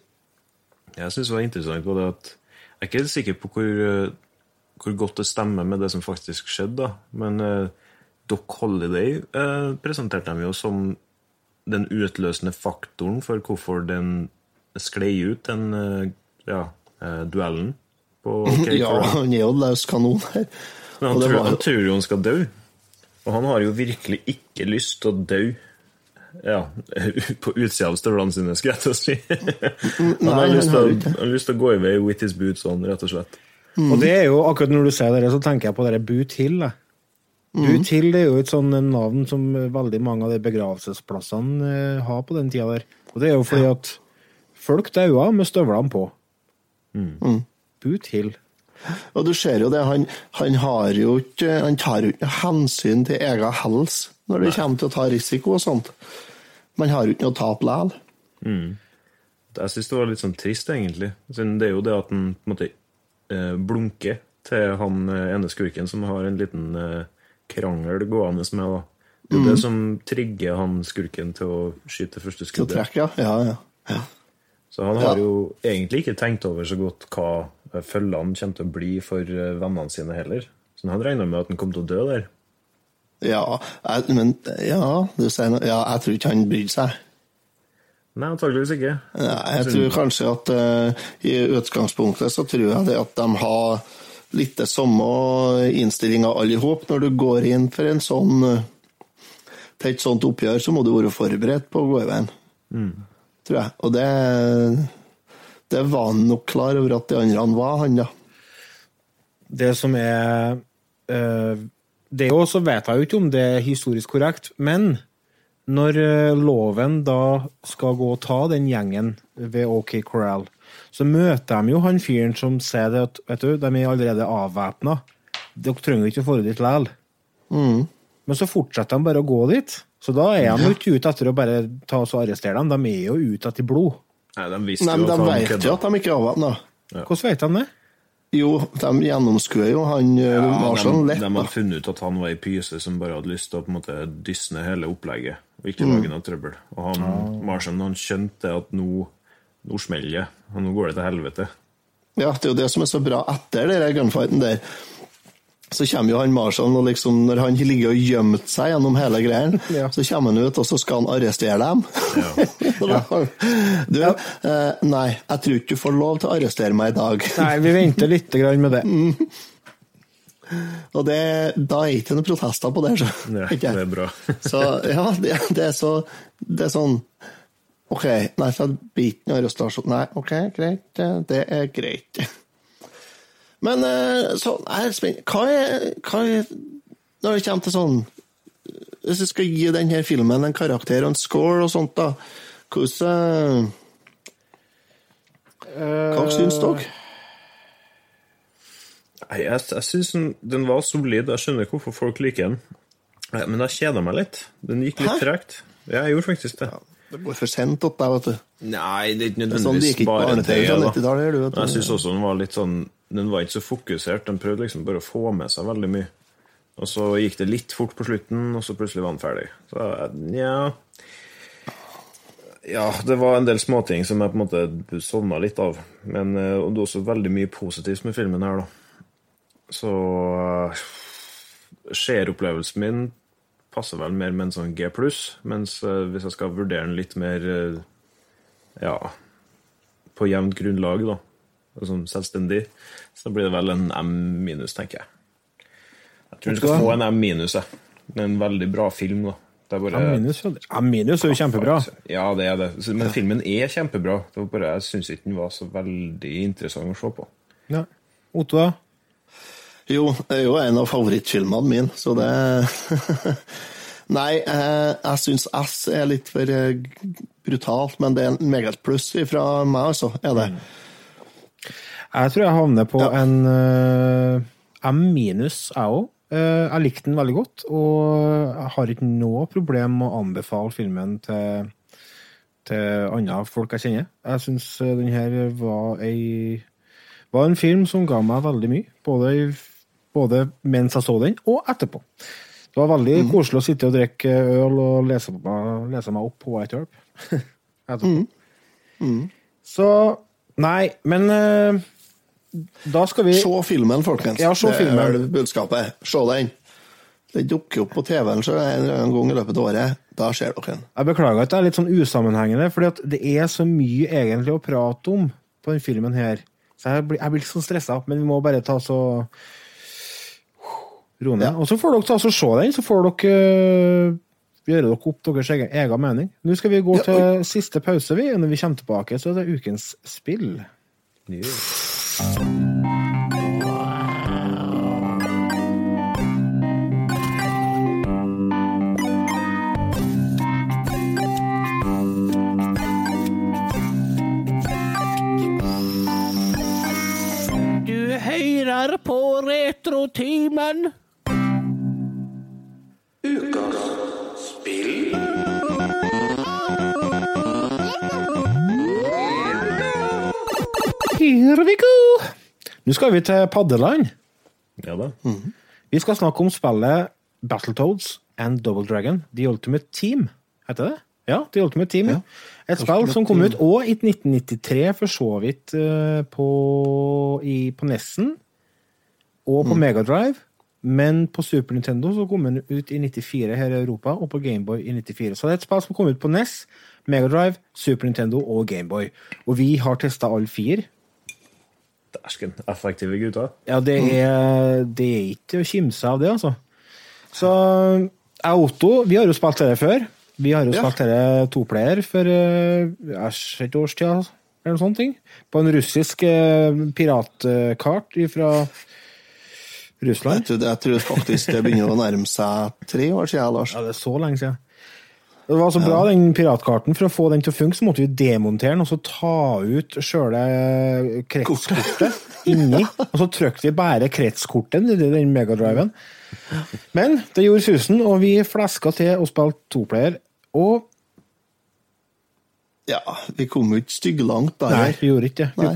Jeg syns det var interessant på det at Jeg er ikke helt sikker på hvor, eh, hvor godt det stemmer med det som faktisk skjedde, da. Men uh, Doc Holiday uh, presenterte dem jo som den utløsende faktoren for hvorfor den sklei ut, den eh, ja, eh, duellen på OK Ja, han er jo løs kanon her. Men han, tror, han tror jo han skal dø. Og han har jo virkelig ikke lyst til å dø. Ja, på utsida av støvlene sine, skulle jeg til å si. Han har lyst til, å- ikke. han har lyst til å gå i vei with his boots on, rett og slett. Og det er jo, akkurat når du sier det, så tenker jeg på det Boot Hill. Mm. Boot Hill er jo et sånn navn som veldig mange av de begravelsesplassene eh, har på den tida der. Og det er jo fordi at folk daua med støvlene på. Boot Hill. Og du ser jo det, han, han har jo ikke Han tar jo ikke hensyn til egen helse når det kommer til å ta risiko og sånt. Man har jo ikke noe tap likevel. Jeg syns det var litt sånn trist, egentlig. Det er jo det at han på en måte eh, blunker til han eh, ene skurken som har en liten eh, krangel gående med. da. Det er mm. det som trigger han skurken til å skyte første Til å skuddet. trekke, ja. ja, ja. Så han har Ja. jo egentlig ikke tenkt over så godt hva eh, følgene kommer til å bli for eh, vennene sine heller. Så han regna med at han kom til å dø der. Ja, jeg, men ja, du sier noe. Ja, jeg tror ikke han brydde seg. Nei, antakeligvis ikke. Nei, jeg tror kanskje at uh, i utgangspunktet så tror jeg det at de har litt det samme innstillinga alle i hop. Når du går inn for en sånn til et sånt oppgjør, så må du være forberedt på å gå i veien. Tror jeg. Og det, det var han nok klar over at de andre han var, han da. Det som er eh, Det er jo så vet jeg jo ikke om det er historisk korrekt, men når eh, loven da skal gå og ta den gjengen ved OK Corral, så møter de jo han fyren som sier det at vet du, de er allerede avvæpna. Dere trenger ikke å få dit likevel. Men så fortsetter de bare å gå dit. Så da er de jo ikke ute etter å bare ta oss og arrestere dem, de er jo ute etter blod. Nei, de visste Nei, men de vet jo at de ikke er avvæpna. Hvordan vet de det? Jo, de gjennomskuer jo han ja, Ja, Marshall de, lett. de har funnet ut at han var ei pyse som bare hadde lyst til å på en måte dysne hele opplegget og ikke Mm. lage noe trøbbel. Og han, Marshall han skjønte at nå, nå smeller det, og nå går det til helvete. Ja, det er jo det som er så bra etter den gunfighten der. Så kommer jo han Marshall, og liksom, når han ligger og gjemt seg gjennom hele greien, så kommer han ut, og så skal han arrestere dem. du, eh, nei, jeg tror ikke du får lov til å arrestere meg i dag. Nei, vi venter litt grann med det. Og det, da er ikke noen protester på det. Så. nei, Ikke? det er bra. så ja, det, det er så Det er sånn OK, nei, så blir ikke noe arrestasjon. Nei, OK, greit. Det, det er greit. Men eh, så jeg er spent Hva er, hva er Når det kommer til sånn Hvis jeg skal gi denne filmen en karakter og en score og sånt, da Hvordan eh, Hva syns dere? Nei, jeg, jeg syns den, den var solid. Jeg skjønner ikke hvorfor folk liker den. Men jeg kjeda meg litt. Den gikk litt Hæ? tregt. Ja, jeg gjorde faktisk det. Det går for sent opp der, vet du. Nei, det er ikke Det er sånn det nødvendigvis gikk bare det. barne-TV fra da. 90-tallet, gjør du, vet du. Men Jeg syns også den var litt sånn Den var ikke så fokusert. Den prøvde liksom bare å få med seg veldig mye. Og så gikk det litt fort på slutten, og så plutselig var den ferdig. Så ja Ja, det var en del småting som jeg på en måte sovna litt av. Men eh, det er også veldig mye positivt med filmen her, da. Så Skjer-opplevelsen min passer vel mer med en sånn G mens eh, hvis jeg skal vurdere den litt mer eh, ja, på jevnt grunnlag, da, sånn selvstendig, så blir det vel en M minus, tenker jeg. Jeg tror du skal få en M minus, jeg. Det er en veldig bra film, da. Det er bare, M minus. M minus er jo kjempebra. Ja, det er det. Men filmen er kjempebra. Det var bare, jeg syns ikke den var så veldig interessant å se på. Ja. Otto, da? Jo, det er jo en av favorittfilmene mine, så det Nei, eh, jeg syns S er litt for eh, brutalt, men det er en megapluss fra meg, altså. Er det. Jeg tror jeg havner på en uh, M minus, jeg òg. jeg likte den veldig godt, og jeg har ikke noe problem med å anbefale filmen til, til andre folk jeg kjenner. Jeg syns den her var ei var en film som ga meg veldig mye, både, både mens jeg så den, og etterpå. Det var veldig koselig å sitte og drikke øl og lese, lese meg opp på White Herb. etterpå. Så Nei, men eh, da skal vi Se filmen, folkens. Ja, se det er budskapet. Se den. Det dukker opp på TV-en så en eller annen gang i løpet av året. Da ser dere den. Jeg beklager at det er litt sånn usammenhengende, for det er så mye egentlig å prate om på den filmen her. Så jeg blir, jeg blir litt sånn stressa, men vi må bare ta så Ro ned. Og så får dere ta så se den, så får dere øh, gjøre dere opp deres egen, egen mening. Nå skal vi gå Ja, til siste pause, vi. Når vi kommer tilbake, så er det ukens spill. Du hører på Retrotimen. Here we go! Nå skal vi til paddeland. Ja da. Vi skal snakke om spillet Battletoads and Double Dragon, The Ultimate Team. Heter det? Ja, The Ultimate Team. ja. Et spill som kom ut òg i 1993, for så vidt eh, på, i, på Nessen og på Megadrive. Men på Super Nintendo så kom den ut i 94 her i Europa, og på Gameboy i 94. Så det er et spill som kom ut på NES, Megadrive, Super Nintendo og Gameboy. Og vi har testa alle fire. Dæsken. Effektive gutter. Ja, det er, det er ikke å kimse av det, altså. Så jeg og Otto, vi har jo spilt dette før. Vi har jo Ja. spilt dette toplayer for eh, æsj, et års tid, eller noe sånt. På en russisk eh, piratkart fra Russland. Jeg tror, jeg tror faktisk det begynner å nærme seg tre år siden, Lars. Ja, det er så lenge siden. Det var så bra, den piratkarten. For å få den til å funke, så måtte vi demontere den og så ta ut sjøle kretskortet inni. Og så trykte vi bare kretskortet i den megadriven. Men det gjorde susen, og vi flaska til og spilte toplayer. Og Ja, vi kom jo ikke styggelangt der. Nei, vi gjorde ikke det.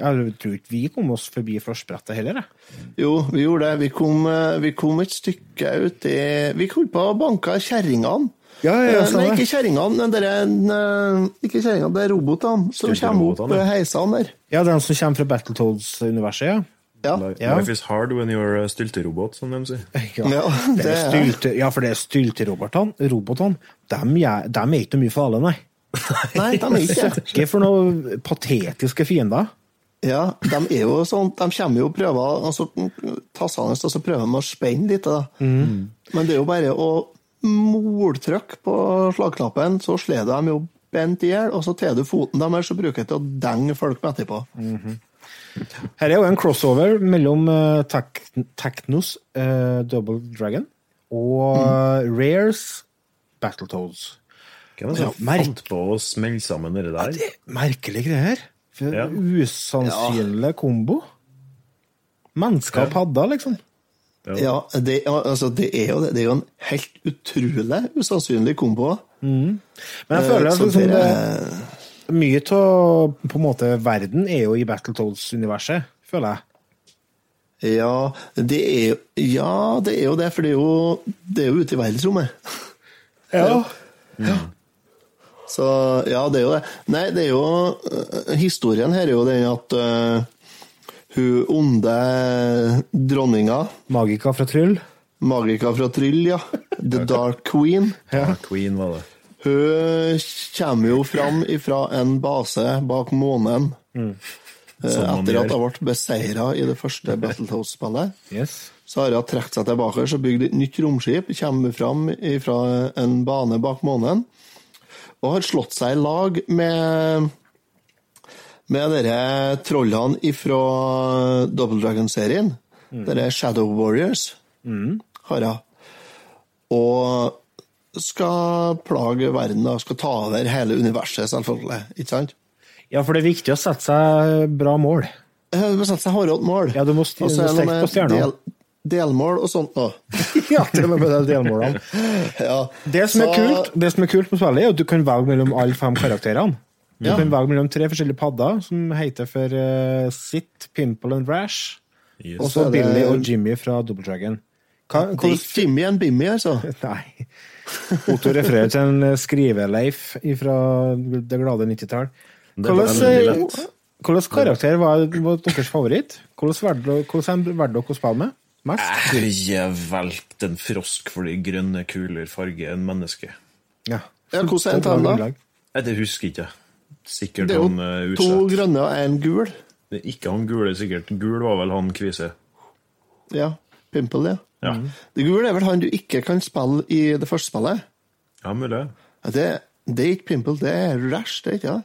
Jeg tror ikke vi kom oss forbi førstbrettet heller. jeg. Jo, vi gjorde det. Vi kom, eh, vi kom et stykke ut i Vi holdt på å banke kjerringene. Ja, ja, Eh, Nei, ikke kjerringene, er, eh, ikke kjerringene, det er robotene som kommer opp eh, heisene der. Ja, de som kommer fra Battletoads-universet, ja. Ja, Life, is hard when you're a stylterobot, som de sier. Ja, Ja, det det er er- stylte, ja for det er stylterobotene. Robotene, dem, er- dem er ikke noe mye farlige, nei. Nei, de er ikke Søkke Ikke for noen patetiske fiender. Ja, de er jo sånn, de kommer jo og prøver altså, tassende, og så prøver de å spenne litt. Da. Mm. Men det er jo bare å moltrykke på slagknappen, så slår de jo bent i hjel, og så tar du foten deres og bruker det til å denge folk med etterpå. Her er jo en crossover mellom uh, Technos uh, Double Dragon og eh, Rares Battletoads. Hvem er det som Ja, fant på å smelle sammen det der? Det er merkelige greier. Ja. Usannsynlig kombo. Mennesker og padder, liksom. Ja, det, altså, det, er jo, det. det er jo en helt utrolig usannsynlig kombo. Men jeg Eh, føler at liksom, det det, mye av verden er jo i Battletoads-universet, føler jeg. Ja, det er Ja, det er jo det, for det er jo, det er jo ute i verdensrommet. Ja. Så ja, det er jo det. Nei, det er jo øh, Historien her er jo den at øh, hun onde dronninga, Magika fra Tryll. Magika fra Tryll, ja, The Dark Queen, Ja. Queen var det. hun kommer jo fram ifra en base bak månen. Mm. Etter at hun ble beseira i det første Battletoads-spillet. Yes. Så har hun trukket seg tilbake og bygd et nytt romskip. Kommer fram fra en bane bak månen. Og har slått seg i lag med med dere trollene fra Double Dragon-serien. Dere Shadow Warriors har jeg. Og skal plage verden, da. Skal ta over hele universet, selvfølgelig. Ikke sant? Ja, for det er viktig å sette seg bra mål. Du må sette seg hardere mål. Ja, du må st- Også, du på stjerna. del, delmål og sånt noe. ja, til og med de delmålene. Ja. Det som, er Så- kult, det som er kult med spillet, er at du kan velge mellom alle fem karakterene. Du Ja. kan velge mellom tre forskjellige padder som heter for uh, Sit, Pimple and Rash. Yes. Og så det- Billy og Jimmy fra Double Dragon. Hva, Det er ikke Jimmy enn Bimmy, altså. nei. Otto refererer til en eh, skriveleif fra det glade 90-tall. Hvilken karakter var, var deres favoritt? Hvordan valgte dere å spille med? Mest? Jeg valgte en frosk fordi grønne kuler farger en menneske. Ja. Ja, hvordan er den, da? Det husker ikke jeg. Sikkert Det er han jo uh, to grønne og én gul. Det er Ikke han gule, sikkert. Gul var vel han kvise. Ja. Pimple, ja. Ja, Det gule er vel han du ikke kan spille i det første spillet. ja mulig. Ja, Det, det er ikke Pimple, det er Rash, det er ikke det?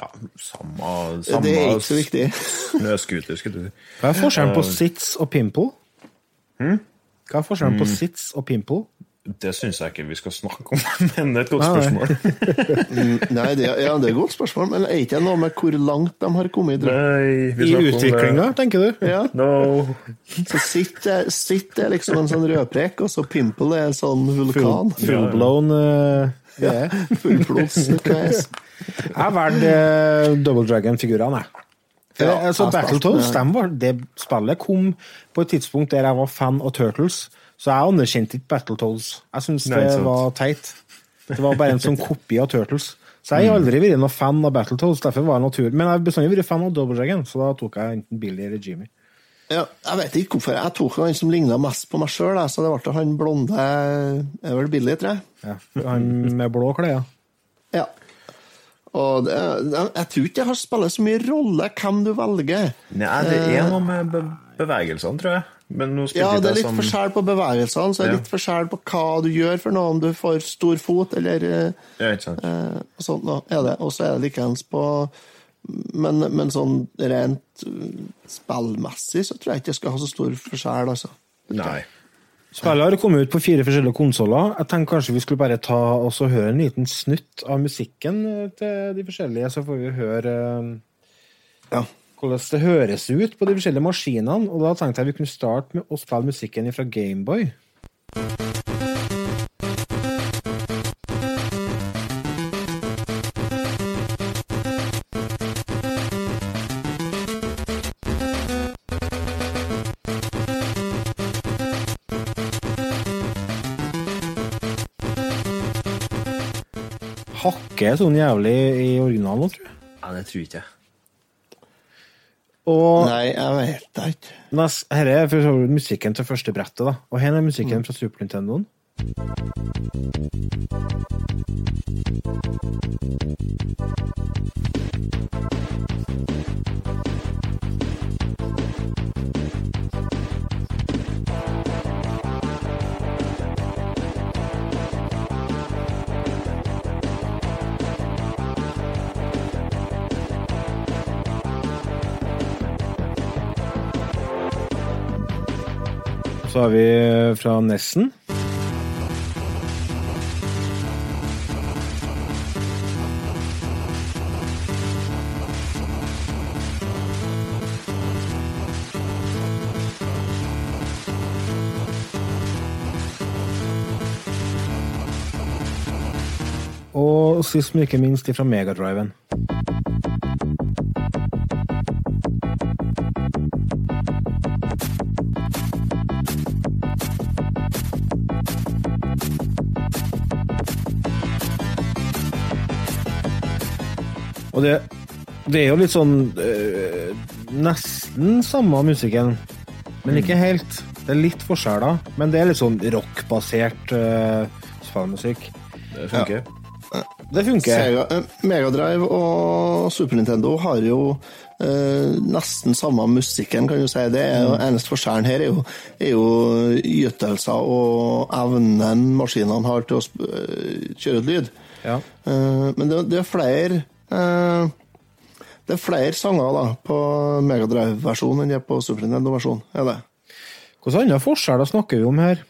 Ja, samme, samme Det er ikke så viktig. snøscooter, skulle du si. Hva er forskjellen på Eh, sits og pimple? Hva er forskjellen på sits og pimple? Det syns jeg ikke vi skal snakke om, men det er et godt spørsmål. Nei, det, er- ja, det er et godt spørsmål, men er ikke noe med hvor langt de har kommet? Nei, I utviklinga, tenker du? Ja, No. så sitt er, sitt er liksom en sånn rødprek, og så Pimple er en sånn vulkan. Fullblown uh, ja, Fullblods kves. Jeg har valgt uh, Double Dragon-figurene, jeg. For, Ja, altså, Battletoads det spillet kom på et tidspunkt der jeg var fan av Turtles, så jeg anerkjente ikke Battletoads. Jeg syns det sant. var teit. Det var bare en sånn kopi av Turtles. Så jeg har aldri vært noen fan av Battletoads, derfor var det naturlig. Men jeg har bestandig vært fan av Double Dragon, så da tok jeg enten Billy eller Jimmy. Ja, jeg vet ikke hvorfor. Jeg tok han som ligna mest på meg sjøl, så det ble han blonde er vel Billy, tror jeg. Ja, han med blå klær. Ja. Og det, jeg tror ikke det har spillet så mye rolle hvem du velger. Nei, det er noe med bevegelsene, tror jeg. Men nå Ja, det er litt som forskjell på bevegelsene, så er det Ja. litt forskjell på hva du gjør for noe, om du får stor fot eller eh, Ja, ikke sant. og sånt noe. Er det. Og så er det likeens på men, men sånn rent uh, spillmessig så tror jeg ikke det skal ha så stor forskjell, altså. Nei. Spillet har kommet ut på fire forskjellige konsoller. Jeg tenker kanskje vi skulle bare ta og høre en liten snutt av musikken eh, til de forskjellige, så får vi høre eh, Ja hvordan det høres ut på de forskjellige maskinene. Og da tenkte jeg vi kunne starte med å spille musikken fra Gameboy. Hakker sånn jævlig i originalen, tror jeg. Ja, det tror jeg ikke. Og Nei, jeg vet det ikke. Her er for så vidt musikken til første brettet, da. Og her er musikken fra Super Nintendoen. Så har vi fra Nessen. Og sist, men ikke minst, fra Megadriven. Og det, det er jo litt sånn øh, Nesten samme musikken, men ikke helt. Det er litt forskjeller, men det er litt sånn rockbasert øh, spillmusikk. Det funker. Det funker. Sega, eh, Megadrive og Super Nintendo har jo eh, nesten samme musikken, kan du si. Det er jo Eneste forskjellen her er jo, er jo ytelser og evnen maskinene har til å sp- eh, kjøre ut lyd. Ja. Eh, men det, det er flere eh, Det er flere sanger da på Megadrive-versjonen enn det er på Super Nintendo-versjonen. er det. Hvilke andre forskjeller snakker vi om her?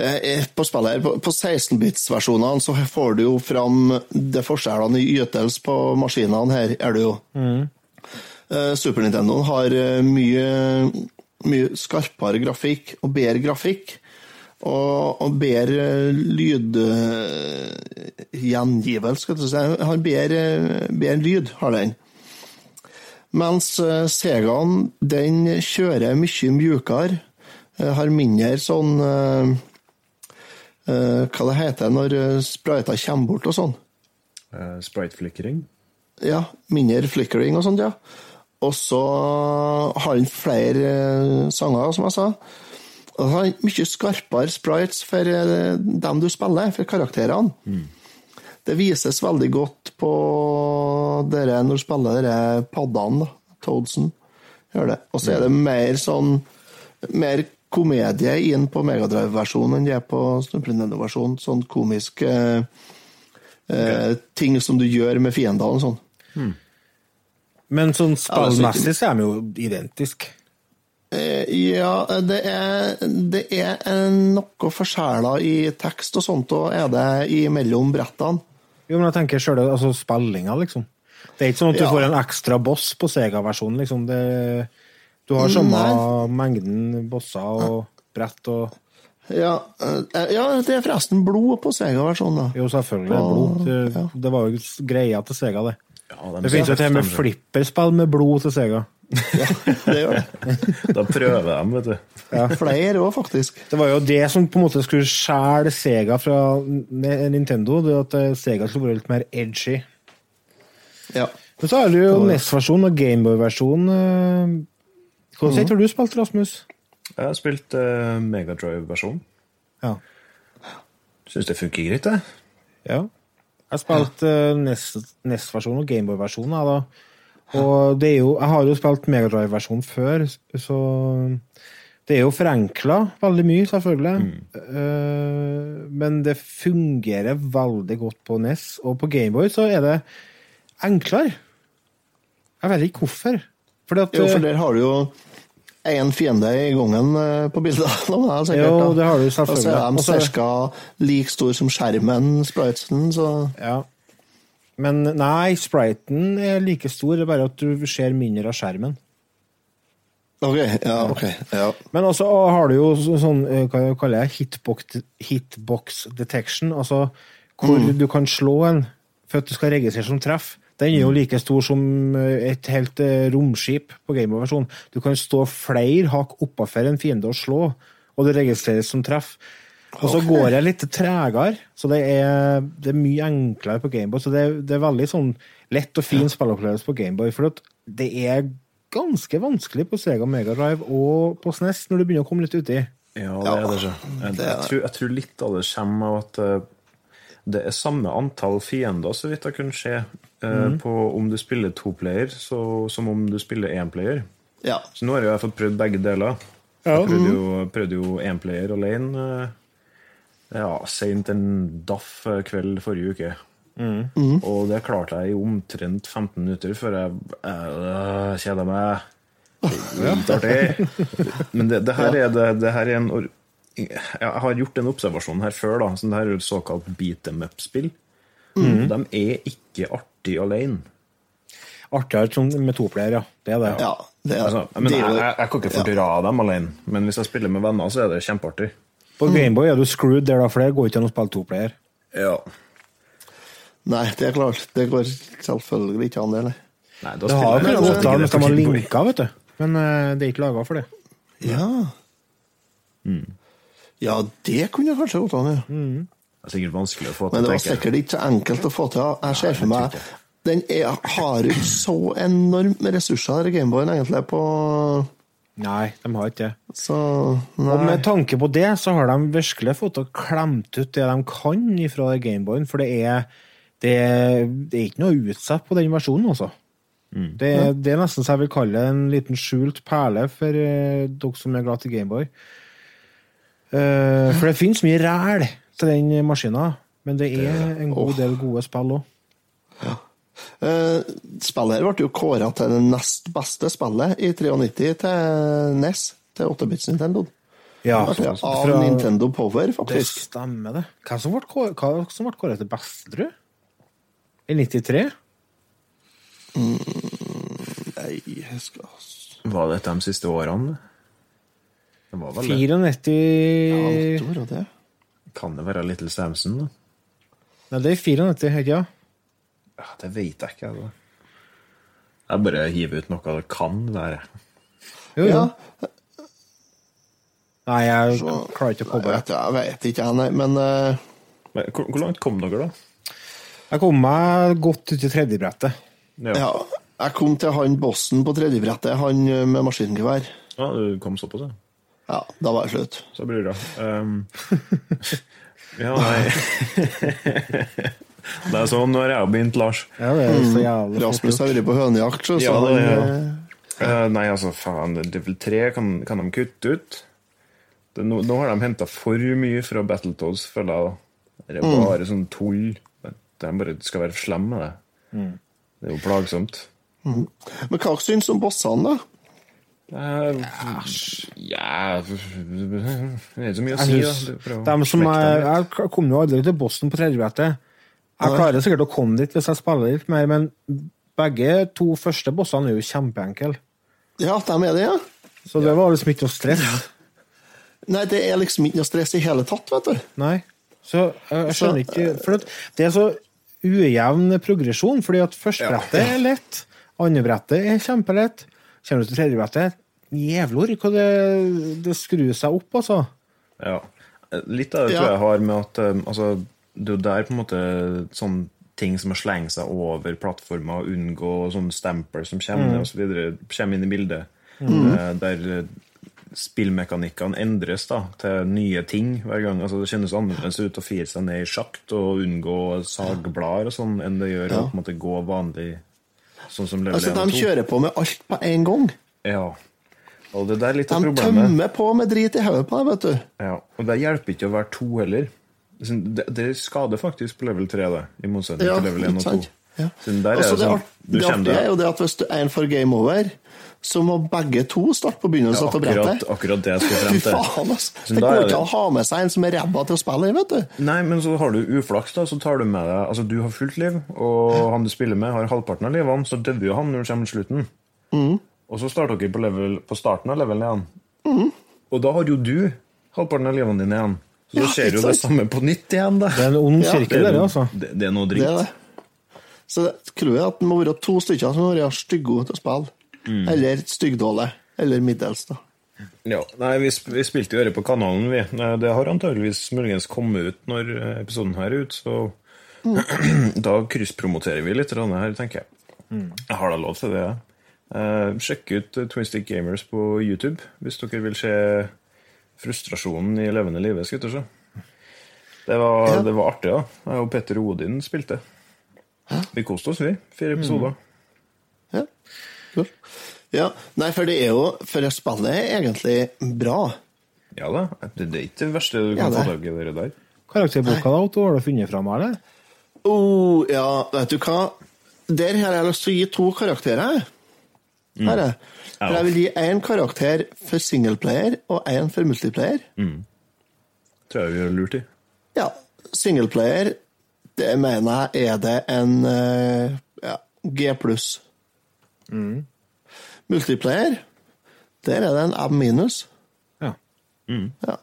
Eh, På spillet her, på- på 16-bits-versjonene så får du jo fram de forskjellene i ytelse på maskinene her, er det jo. Mm. Super Nintendo har eh, mye, mye skarpere grafikk og bedre grafikk. Og, og bedre lydgjengivelse, skal du si. Har bedre, bedre lyd, har den. Mens eh, Segaen, den kjører mye mjukere. eh, Har mindre sånn eh, eh, Hva det heter når eh, sprayta kommer bort og sånn. Eh, Sprite-flickering. Ja, mindre flickering og sånt, ja. Og så har han flere eh, sanger, som jeg sa. Og har mye skarpere sprites for eh, dem du spiller, for karakterene. Det vises veldig godt på dere når du spiller dere paddene, da. Toadsen. Og så er det mer sånn mer komedie inn på Megadrive-versjonen enn det er på Nintendo-versjonen. Sånn komisk eh, okay. ting som du gjør med fiendene og sånn. Men sånn Ja, det er så spillmessig så er de jo identiske. Eh, Ja, det er, det er noe forskjeller i tekst og sånt, og er det imellom brettene. Jo, men jeg tenker sjøl altså spillinga, liksom. Det er ikke sånn at du Ja. får en ekstra boss på Sega-versjonen, liksom. Det, du har samme mengden bosser og brett og Ja, eh, ja, det er forresten blod på Sega-versjonen, da. Jo, selvfølgelig. Og- blod. Det, det var jo greia til Sega, det. Ja, Det finnes jo til og med flipperspill med blod til Sega. Det gjør det. Da prøver de, vet du. Flere òg, faktisk. Det var jo det som på en måte skulle skjære Sega fra Nintendo, det at eh, Sega skulle være litt mer edgy. Ja. Men så har du jo. NES-versjonen og Gameboy-versjonen. Hvordan sett har du spilt, Rasmus? Jeg har spilt uh, Megadrive-versjonen. Ja. Syns det funker greit, det. Ja. Jeg har spilt uh, NES-versjonen og Gameboy-versjonen. Og det er jo, jeg har jo spilt Megadrive-versjonen før, så det er jo forenkla veldig mye, selvfølgelig. Eh, men det fungerer veldig godt på NES. Og på Gameboy så er det enklere. Jeg vet ikke hvorfor. Fordi at, Jo, for der har du jo én fiende i gangen eh, på bildet. sikkert, Jo, det har du selvfølgelig. Og så er de ca. like stor som skjermen, spritesen, så Ja. Men nei, spriten er like stor, det er bare at du ser mindre av skjermen. OK. Ja, ok. Ja. Men også har du jo sånn, eh, hva jeg kaller jeg, hitbox, hitbox detection, altså hvor Mm. du kan slå en for at du skal registrere som treff. Den er jo Mm. like stor som eh, et helt eh, romskip på Gameboy-versjonen. Du kan stå flere hakk oppafor en fiende og slå, og det registreres som treff. Og så går jeg litt tregere, så det er, det er mye enklere på Gameboy. Så det, er- det er veldig sånn lett og fin spillopplevelse på Gameboy. For at det er ganske vanskelig på Sega Mega Drive og på SNES når du begynner å komme litt uti. Ja, det er det. så. Jeg, jeg, tror, jeg tror litt av det kommer av at eh, det er samme antall fiender, så vidt jeg kunne se, mm. på om du spiller toplayer så- som om du spiller énplayer. Ja. Så nå har jeg fått prøvd begge deler. Jeg prøvde jo, prøvde jo énplayer alene eh, ja, seint en daff eh, kveld forrige uke. Og det klarte jeg i omtrent 15 minutter før jeg øh, kjeda meg. Litt artig. Men det, det, her er, det, det her er en Jeg har gjort en observasjon her før. da så Det her er et såkalt beat them up-spill. De er ikke artig alene. Artigere med to toplayer, ja. Det er det. ja det er, Altså, men det jeg, er jo- jeg, jeg kan ikke fordra dem alene, men hvis jeg spiller med venner, så er det kjempeartig. På Gameboy er du screwed der, da, for det går ikke an å spille toplayer. Ja. Nei, det er klart. Det går selvfølgelig ikke an, det. nei. Da Det har jo vært jeg- godt an hvis de har linka, vet du. Men uh, det er ikke laga for det. Ja. Ja, det kunne kanskje gått an, ja. Det er sikkert vanskelig å få til. Men det var sikkert ikke så enkelt å få til. Jeg ser for meg Den er, har jo ikke så enormt med ressurser, Gameboyen, egentlig, på Nei, de har ikke det. Så Og med tanke på det, så har de virkelig fått og klemt ut det de kan fra Gameboyen, for det er, det, det er ikke noe utsatt på den versjonen, altså. Det, det er nesten så jeg vil kalle det en liten skjult perle for uh, dere som er glad til Gameboy. Uh, for det finnes mye ræl til den maskina, men det er en god del gode spill òg. Eh, spillet her ble jo kåra til det nest beste spillet i 93 til NES, til 8-bits Nintendo. Ja, Det ble Av fra- Nintendo Power, faktisk. Det stemmer, det. Hva som ble kå- hva som ble kåret til beste, tror du? I 93? Nei, jeg skal Var det de siste årene? Det var vel 94 Ja, det var det. Kan det være Little Samson? da? Nei, det er 94, ikke ja? Ja, det vet jeg ikke. Altså. Jeg bare hiver ut noe det kan være. Jo, jo. Ja, Nei, jeg Så- klarer ikke å komme koble. jeg vet ikke, jeg, nei, men uh... Men hvor, hvor langt kom dere, da? Jeg kom meg godt ut i tredjebrettet. ja. Jeg kom til han bossen på tredjebrettet, han eh, med maskingevær. Ja, du kom såpass, ja. Ja, da var det slutt. Så blir det bra. Um, ja, nei Det er sånn når jeg har begynt, Lars. Ja, det er så jævlig flott Rasmus har vært på hønejakt, så, så Ja, det ja. er- eh, Eh, nei, altså, faen. Level 3 kan, kan de kutte ut. Det, nå, nå har de henta for mye fra Battletoads, føler jeg. Det er bare sånn tull. De bare skal være slemme med det. Det er jo plagsomt. Men hva syns du om bossene, da? Æsj Ja Det er ikke så mye å si, da. dem som er, jeg kom jo aldri til bossen på tredjebrettet. Jeg klarer sikkert å komme dit hvis jeg spiller litt mer, men begge to første bossene er jo kjempeenkle. Ja, de er det, ja? Så det var liksom ikke noe stress. Nei, det er liksom ikke noe stress i hele tatt, vet du. Nei. Så jeg jeg skjønner ikke For det er så ujevn progresjon, fordi at førstebrettet er lett, andrebrettet er kjempelett, kommer du til tredjebrettet Jævlor hva det, det skrur seg opp, altså. Ja. Litt av det tror jeg har med at um, altså, det er jo der på en måte sånn ting som å slenge seg over plattformer unngå sånne stempler som kommer, og så videre, kommer inn i bildet. Eh, Der eh, spillmekanikkene endres da, til nye ting hver gang. Altså, det kjennes annerledes ut å fire seg ned i sjakt og unngå sagblader og sånn, enn det gjør å på en måte gå vanlig, sånn som level Altså, 1 og De kjører på med alt på en gang. Ja. Og det der er litt De av problemet. tømmer på med drit i hodet på deg, vet du. Ja, og det hjelper ikke å være to heller. Det, det skader faktisk på level 3, det, i motsetning Ja, til level 1 og 2. Ja. Der er Altså, det sånn, du det artige er jo det at hvis du er en for game over, så må begge to starte på begynnelsen av akkurat, brettet. akkurat det jeg skal frem til. faen, altså. Så Det går ikke an å ha med seg en som er ræva til å spille i, vet du. Nei, men så har du uflaks, da. Så tar du med deg Altså, du har fullt liv, og han du spiller med, har halvparten av livene, så dør jo han når du kommer til slutten. Mm. Og så starter dere på, level, på starten av levelen igjen. Og da har jo du halvparten av livene dine igjen. Så Ja, skjer jo det samme på nytt igjen, da. Det er en ond sirkel, det, altså. det, det er noe Det dritt. er det. Så det tror jeg at det må være to stykker som må være stygge til å spille. Mm. Eller styggdårlige. Eller middels, da. Ja, nei, vi, sp- vi spilte jo dette på kanalen, vi. Eh, Det har antageligvis muligens kommet ut når eh, episoden her er ut, så da krysspromoterer vi litt her, tenker jeg. Jeg har da lov til det. ja. Uh, sjekk ut eh, Twin Stick Gamers på YouTube hvis dere vil se frustrasjonen i levende live, skutter se. Det var, Ja. det var artig, da. Jeg og Petter Odin spilte. Vi koste oss, vi. Fire episoder. Ja. Cool. ja. Nei, for det er jo For spillet er egentlig bra. Ja da. Det, er ikke det verste du kan ja, få tak i. det der. Karakterboka, da, Otto, har du funnet fram, eller? Oh, ja, vet du hva? Der har jeg lyst til å gi to karakterer. Her er. For jeg vil gi én karakter for singleplayer og én for multiplayer. Tror jeg vi gjør lurt i. Ja, singleplayer, det mener jeg er det en eh, ja, G pluss. Multiplayer, der er det en M minus. Ja. Ja.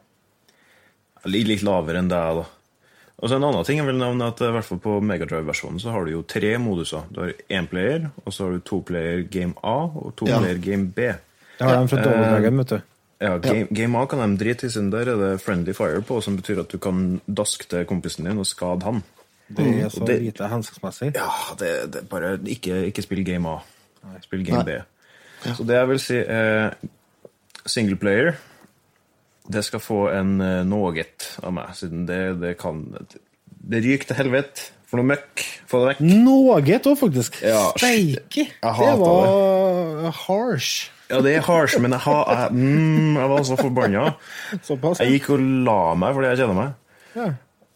Jeg ligger litt lavere enn deg, da. Og så En annen ting jeg vil nevne at i hvert fall på Megadrive-versjonen så har du jo tre moduser. Du har én player, og så har du to player game A og to Ja. player game B. Det har de fra Eh, vet du. Ja, game, game A kan de drite i, siden der er det friendly fire på, som betyr at du kan daske til kompisen din og skade han. Det er så det- lite hensiktsmessig. Ja, det, det bare ikke, ikke spill game A. Spill game B. Så det jeg vil si er single player det skal få en uh, noe av meg, siden det, det kan Det ryker til helvete for noe møkk. Få det vekk. Noe òg, faktisk. Ja, Steike! Det var var harsh. Ja, det er harsh, men jeg, ha, jeg, mm, jeg var så forbanna. Såpass. Jeg gikk og la meg fordi jeg kjeda meg. Ja.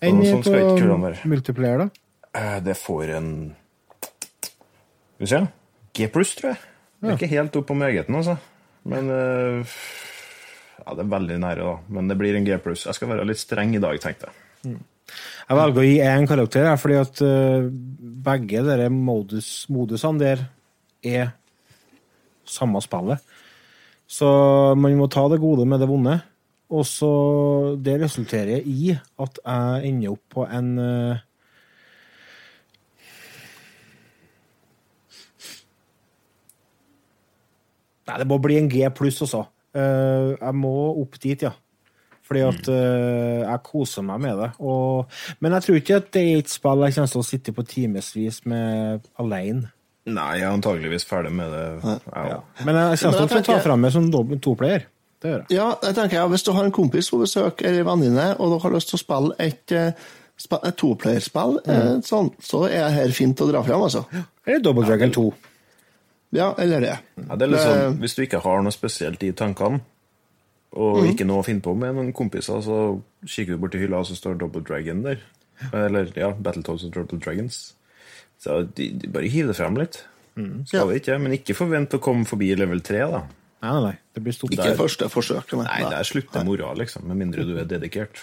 Enn sånn på multiplayer, da? Eh, Det får en Skal vi se G pluss, tror jeg. Det er ikke helt opp på meget, altså. Men eh, Ja, det er veldig nære, da. Men det blir en G pluss. Jeg skal være litt streng i dag, tenkte jeg. Jeg velger å gi én karakter, her, fordi at eh, begge dere modus, modusene der er samme spillet. Så man må ta det gode med det vonde. Og så Det resulterer i at jeg ender opp på en eh, Nei, det må bli en G pluss også. Eh, jeg må opp dit, ja. Fordi at uh, jeg koser meg med det. Og, men jeg tror ikke at det er et spill jeg kommer til å sitte på timevis med alene. Nei, jeg er antageligvis ferdig med det. Ja. Men jeg kommer til å ta fram meg som toplayer. Det gjør jeg. Ja, jeg tenker jeg, Hvis du har en kompis på besøk eller en venninne, og du har lyst til å spille et, eh, et toplayerspill, mm. sånn, så er det her fint å dra fram, altså. Eller Double Dragon 2. Ja, eller det. Ja, det er litt sånn, Hvis du ikke har noe spesielt i tankene, og mm. ikke noe å finne på med noen kompiser, så kikker du bort til hylla, og så står Double Dragon der. Eller ja, Battletoads og Double Dragons. Så de, de bare hiv det frem litt. Skal det ikke, Men ikke forvent å komme forbi level 3, da. Nei, nei, nei. Det blir stort. Ikke første forsøk. men- Nei, der slutter moroa, liksom. Med mindre du er dedikert.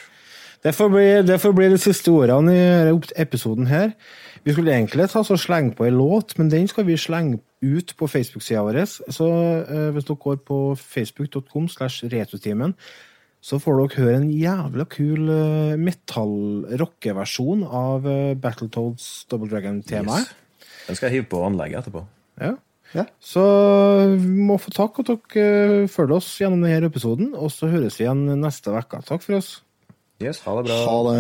Det får, bli, det får bli de siste ordene i episoden her. Vi skulle egentlig ta så slenge på en låt, men den skal vi slenge ut på Facebook-sida vår. Så eh, hvis dere går på facebook.com slash retrotimen, så får dere høre en jævla kul uh, metall-rockeversjon av uh, Battletoads Double Dragon-temaet. Yes. Den skal jeg hive på anlegget etterpå. Ja. Ja. Så vi må få takk at dere uh, følger oss gjennom denne episoden, og så høres vi igjen neste uke. Takk for oss. Yes, ha det bra. Ha det.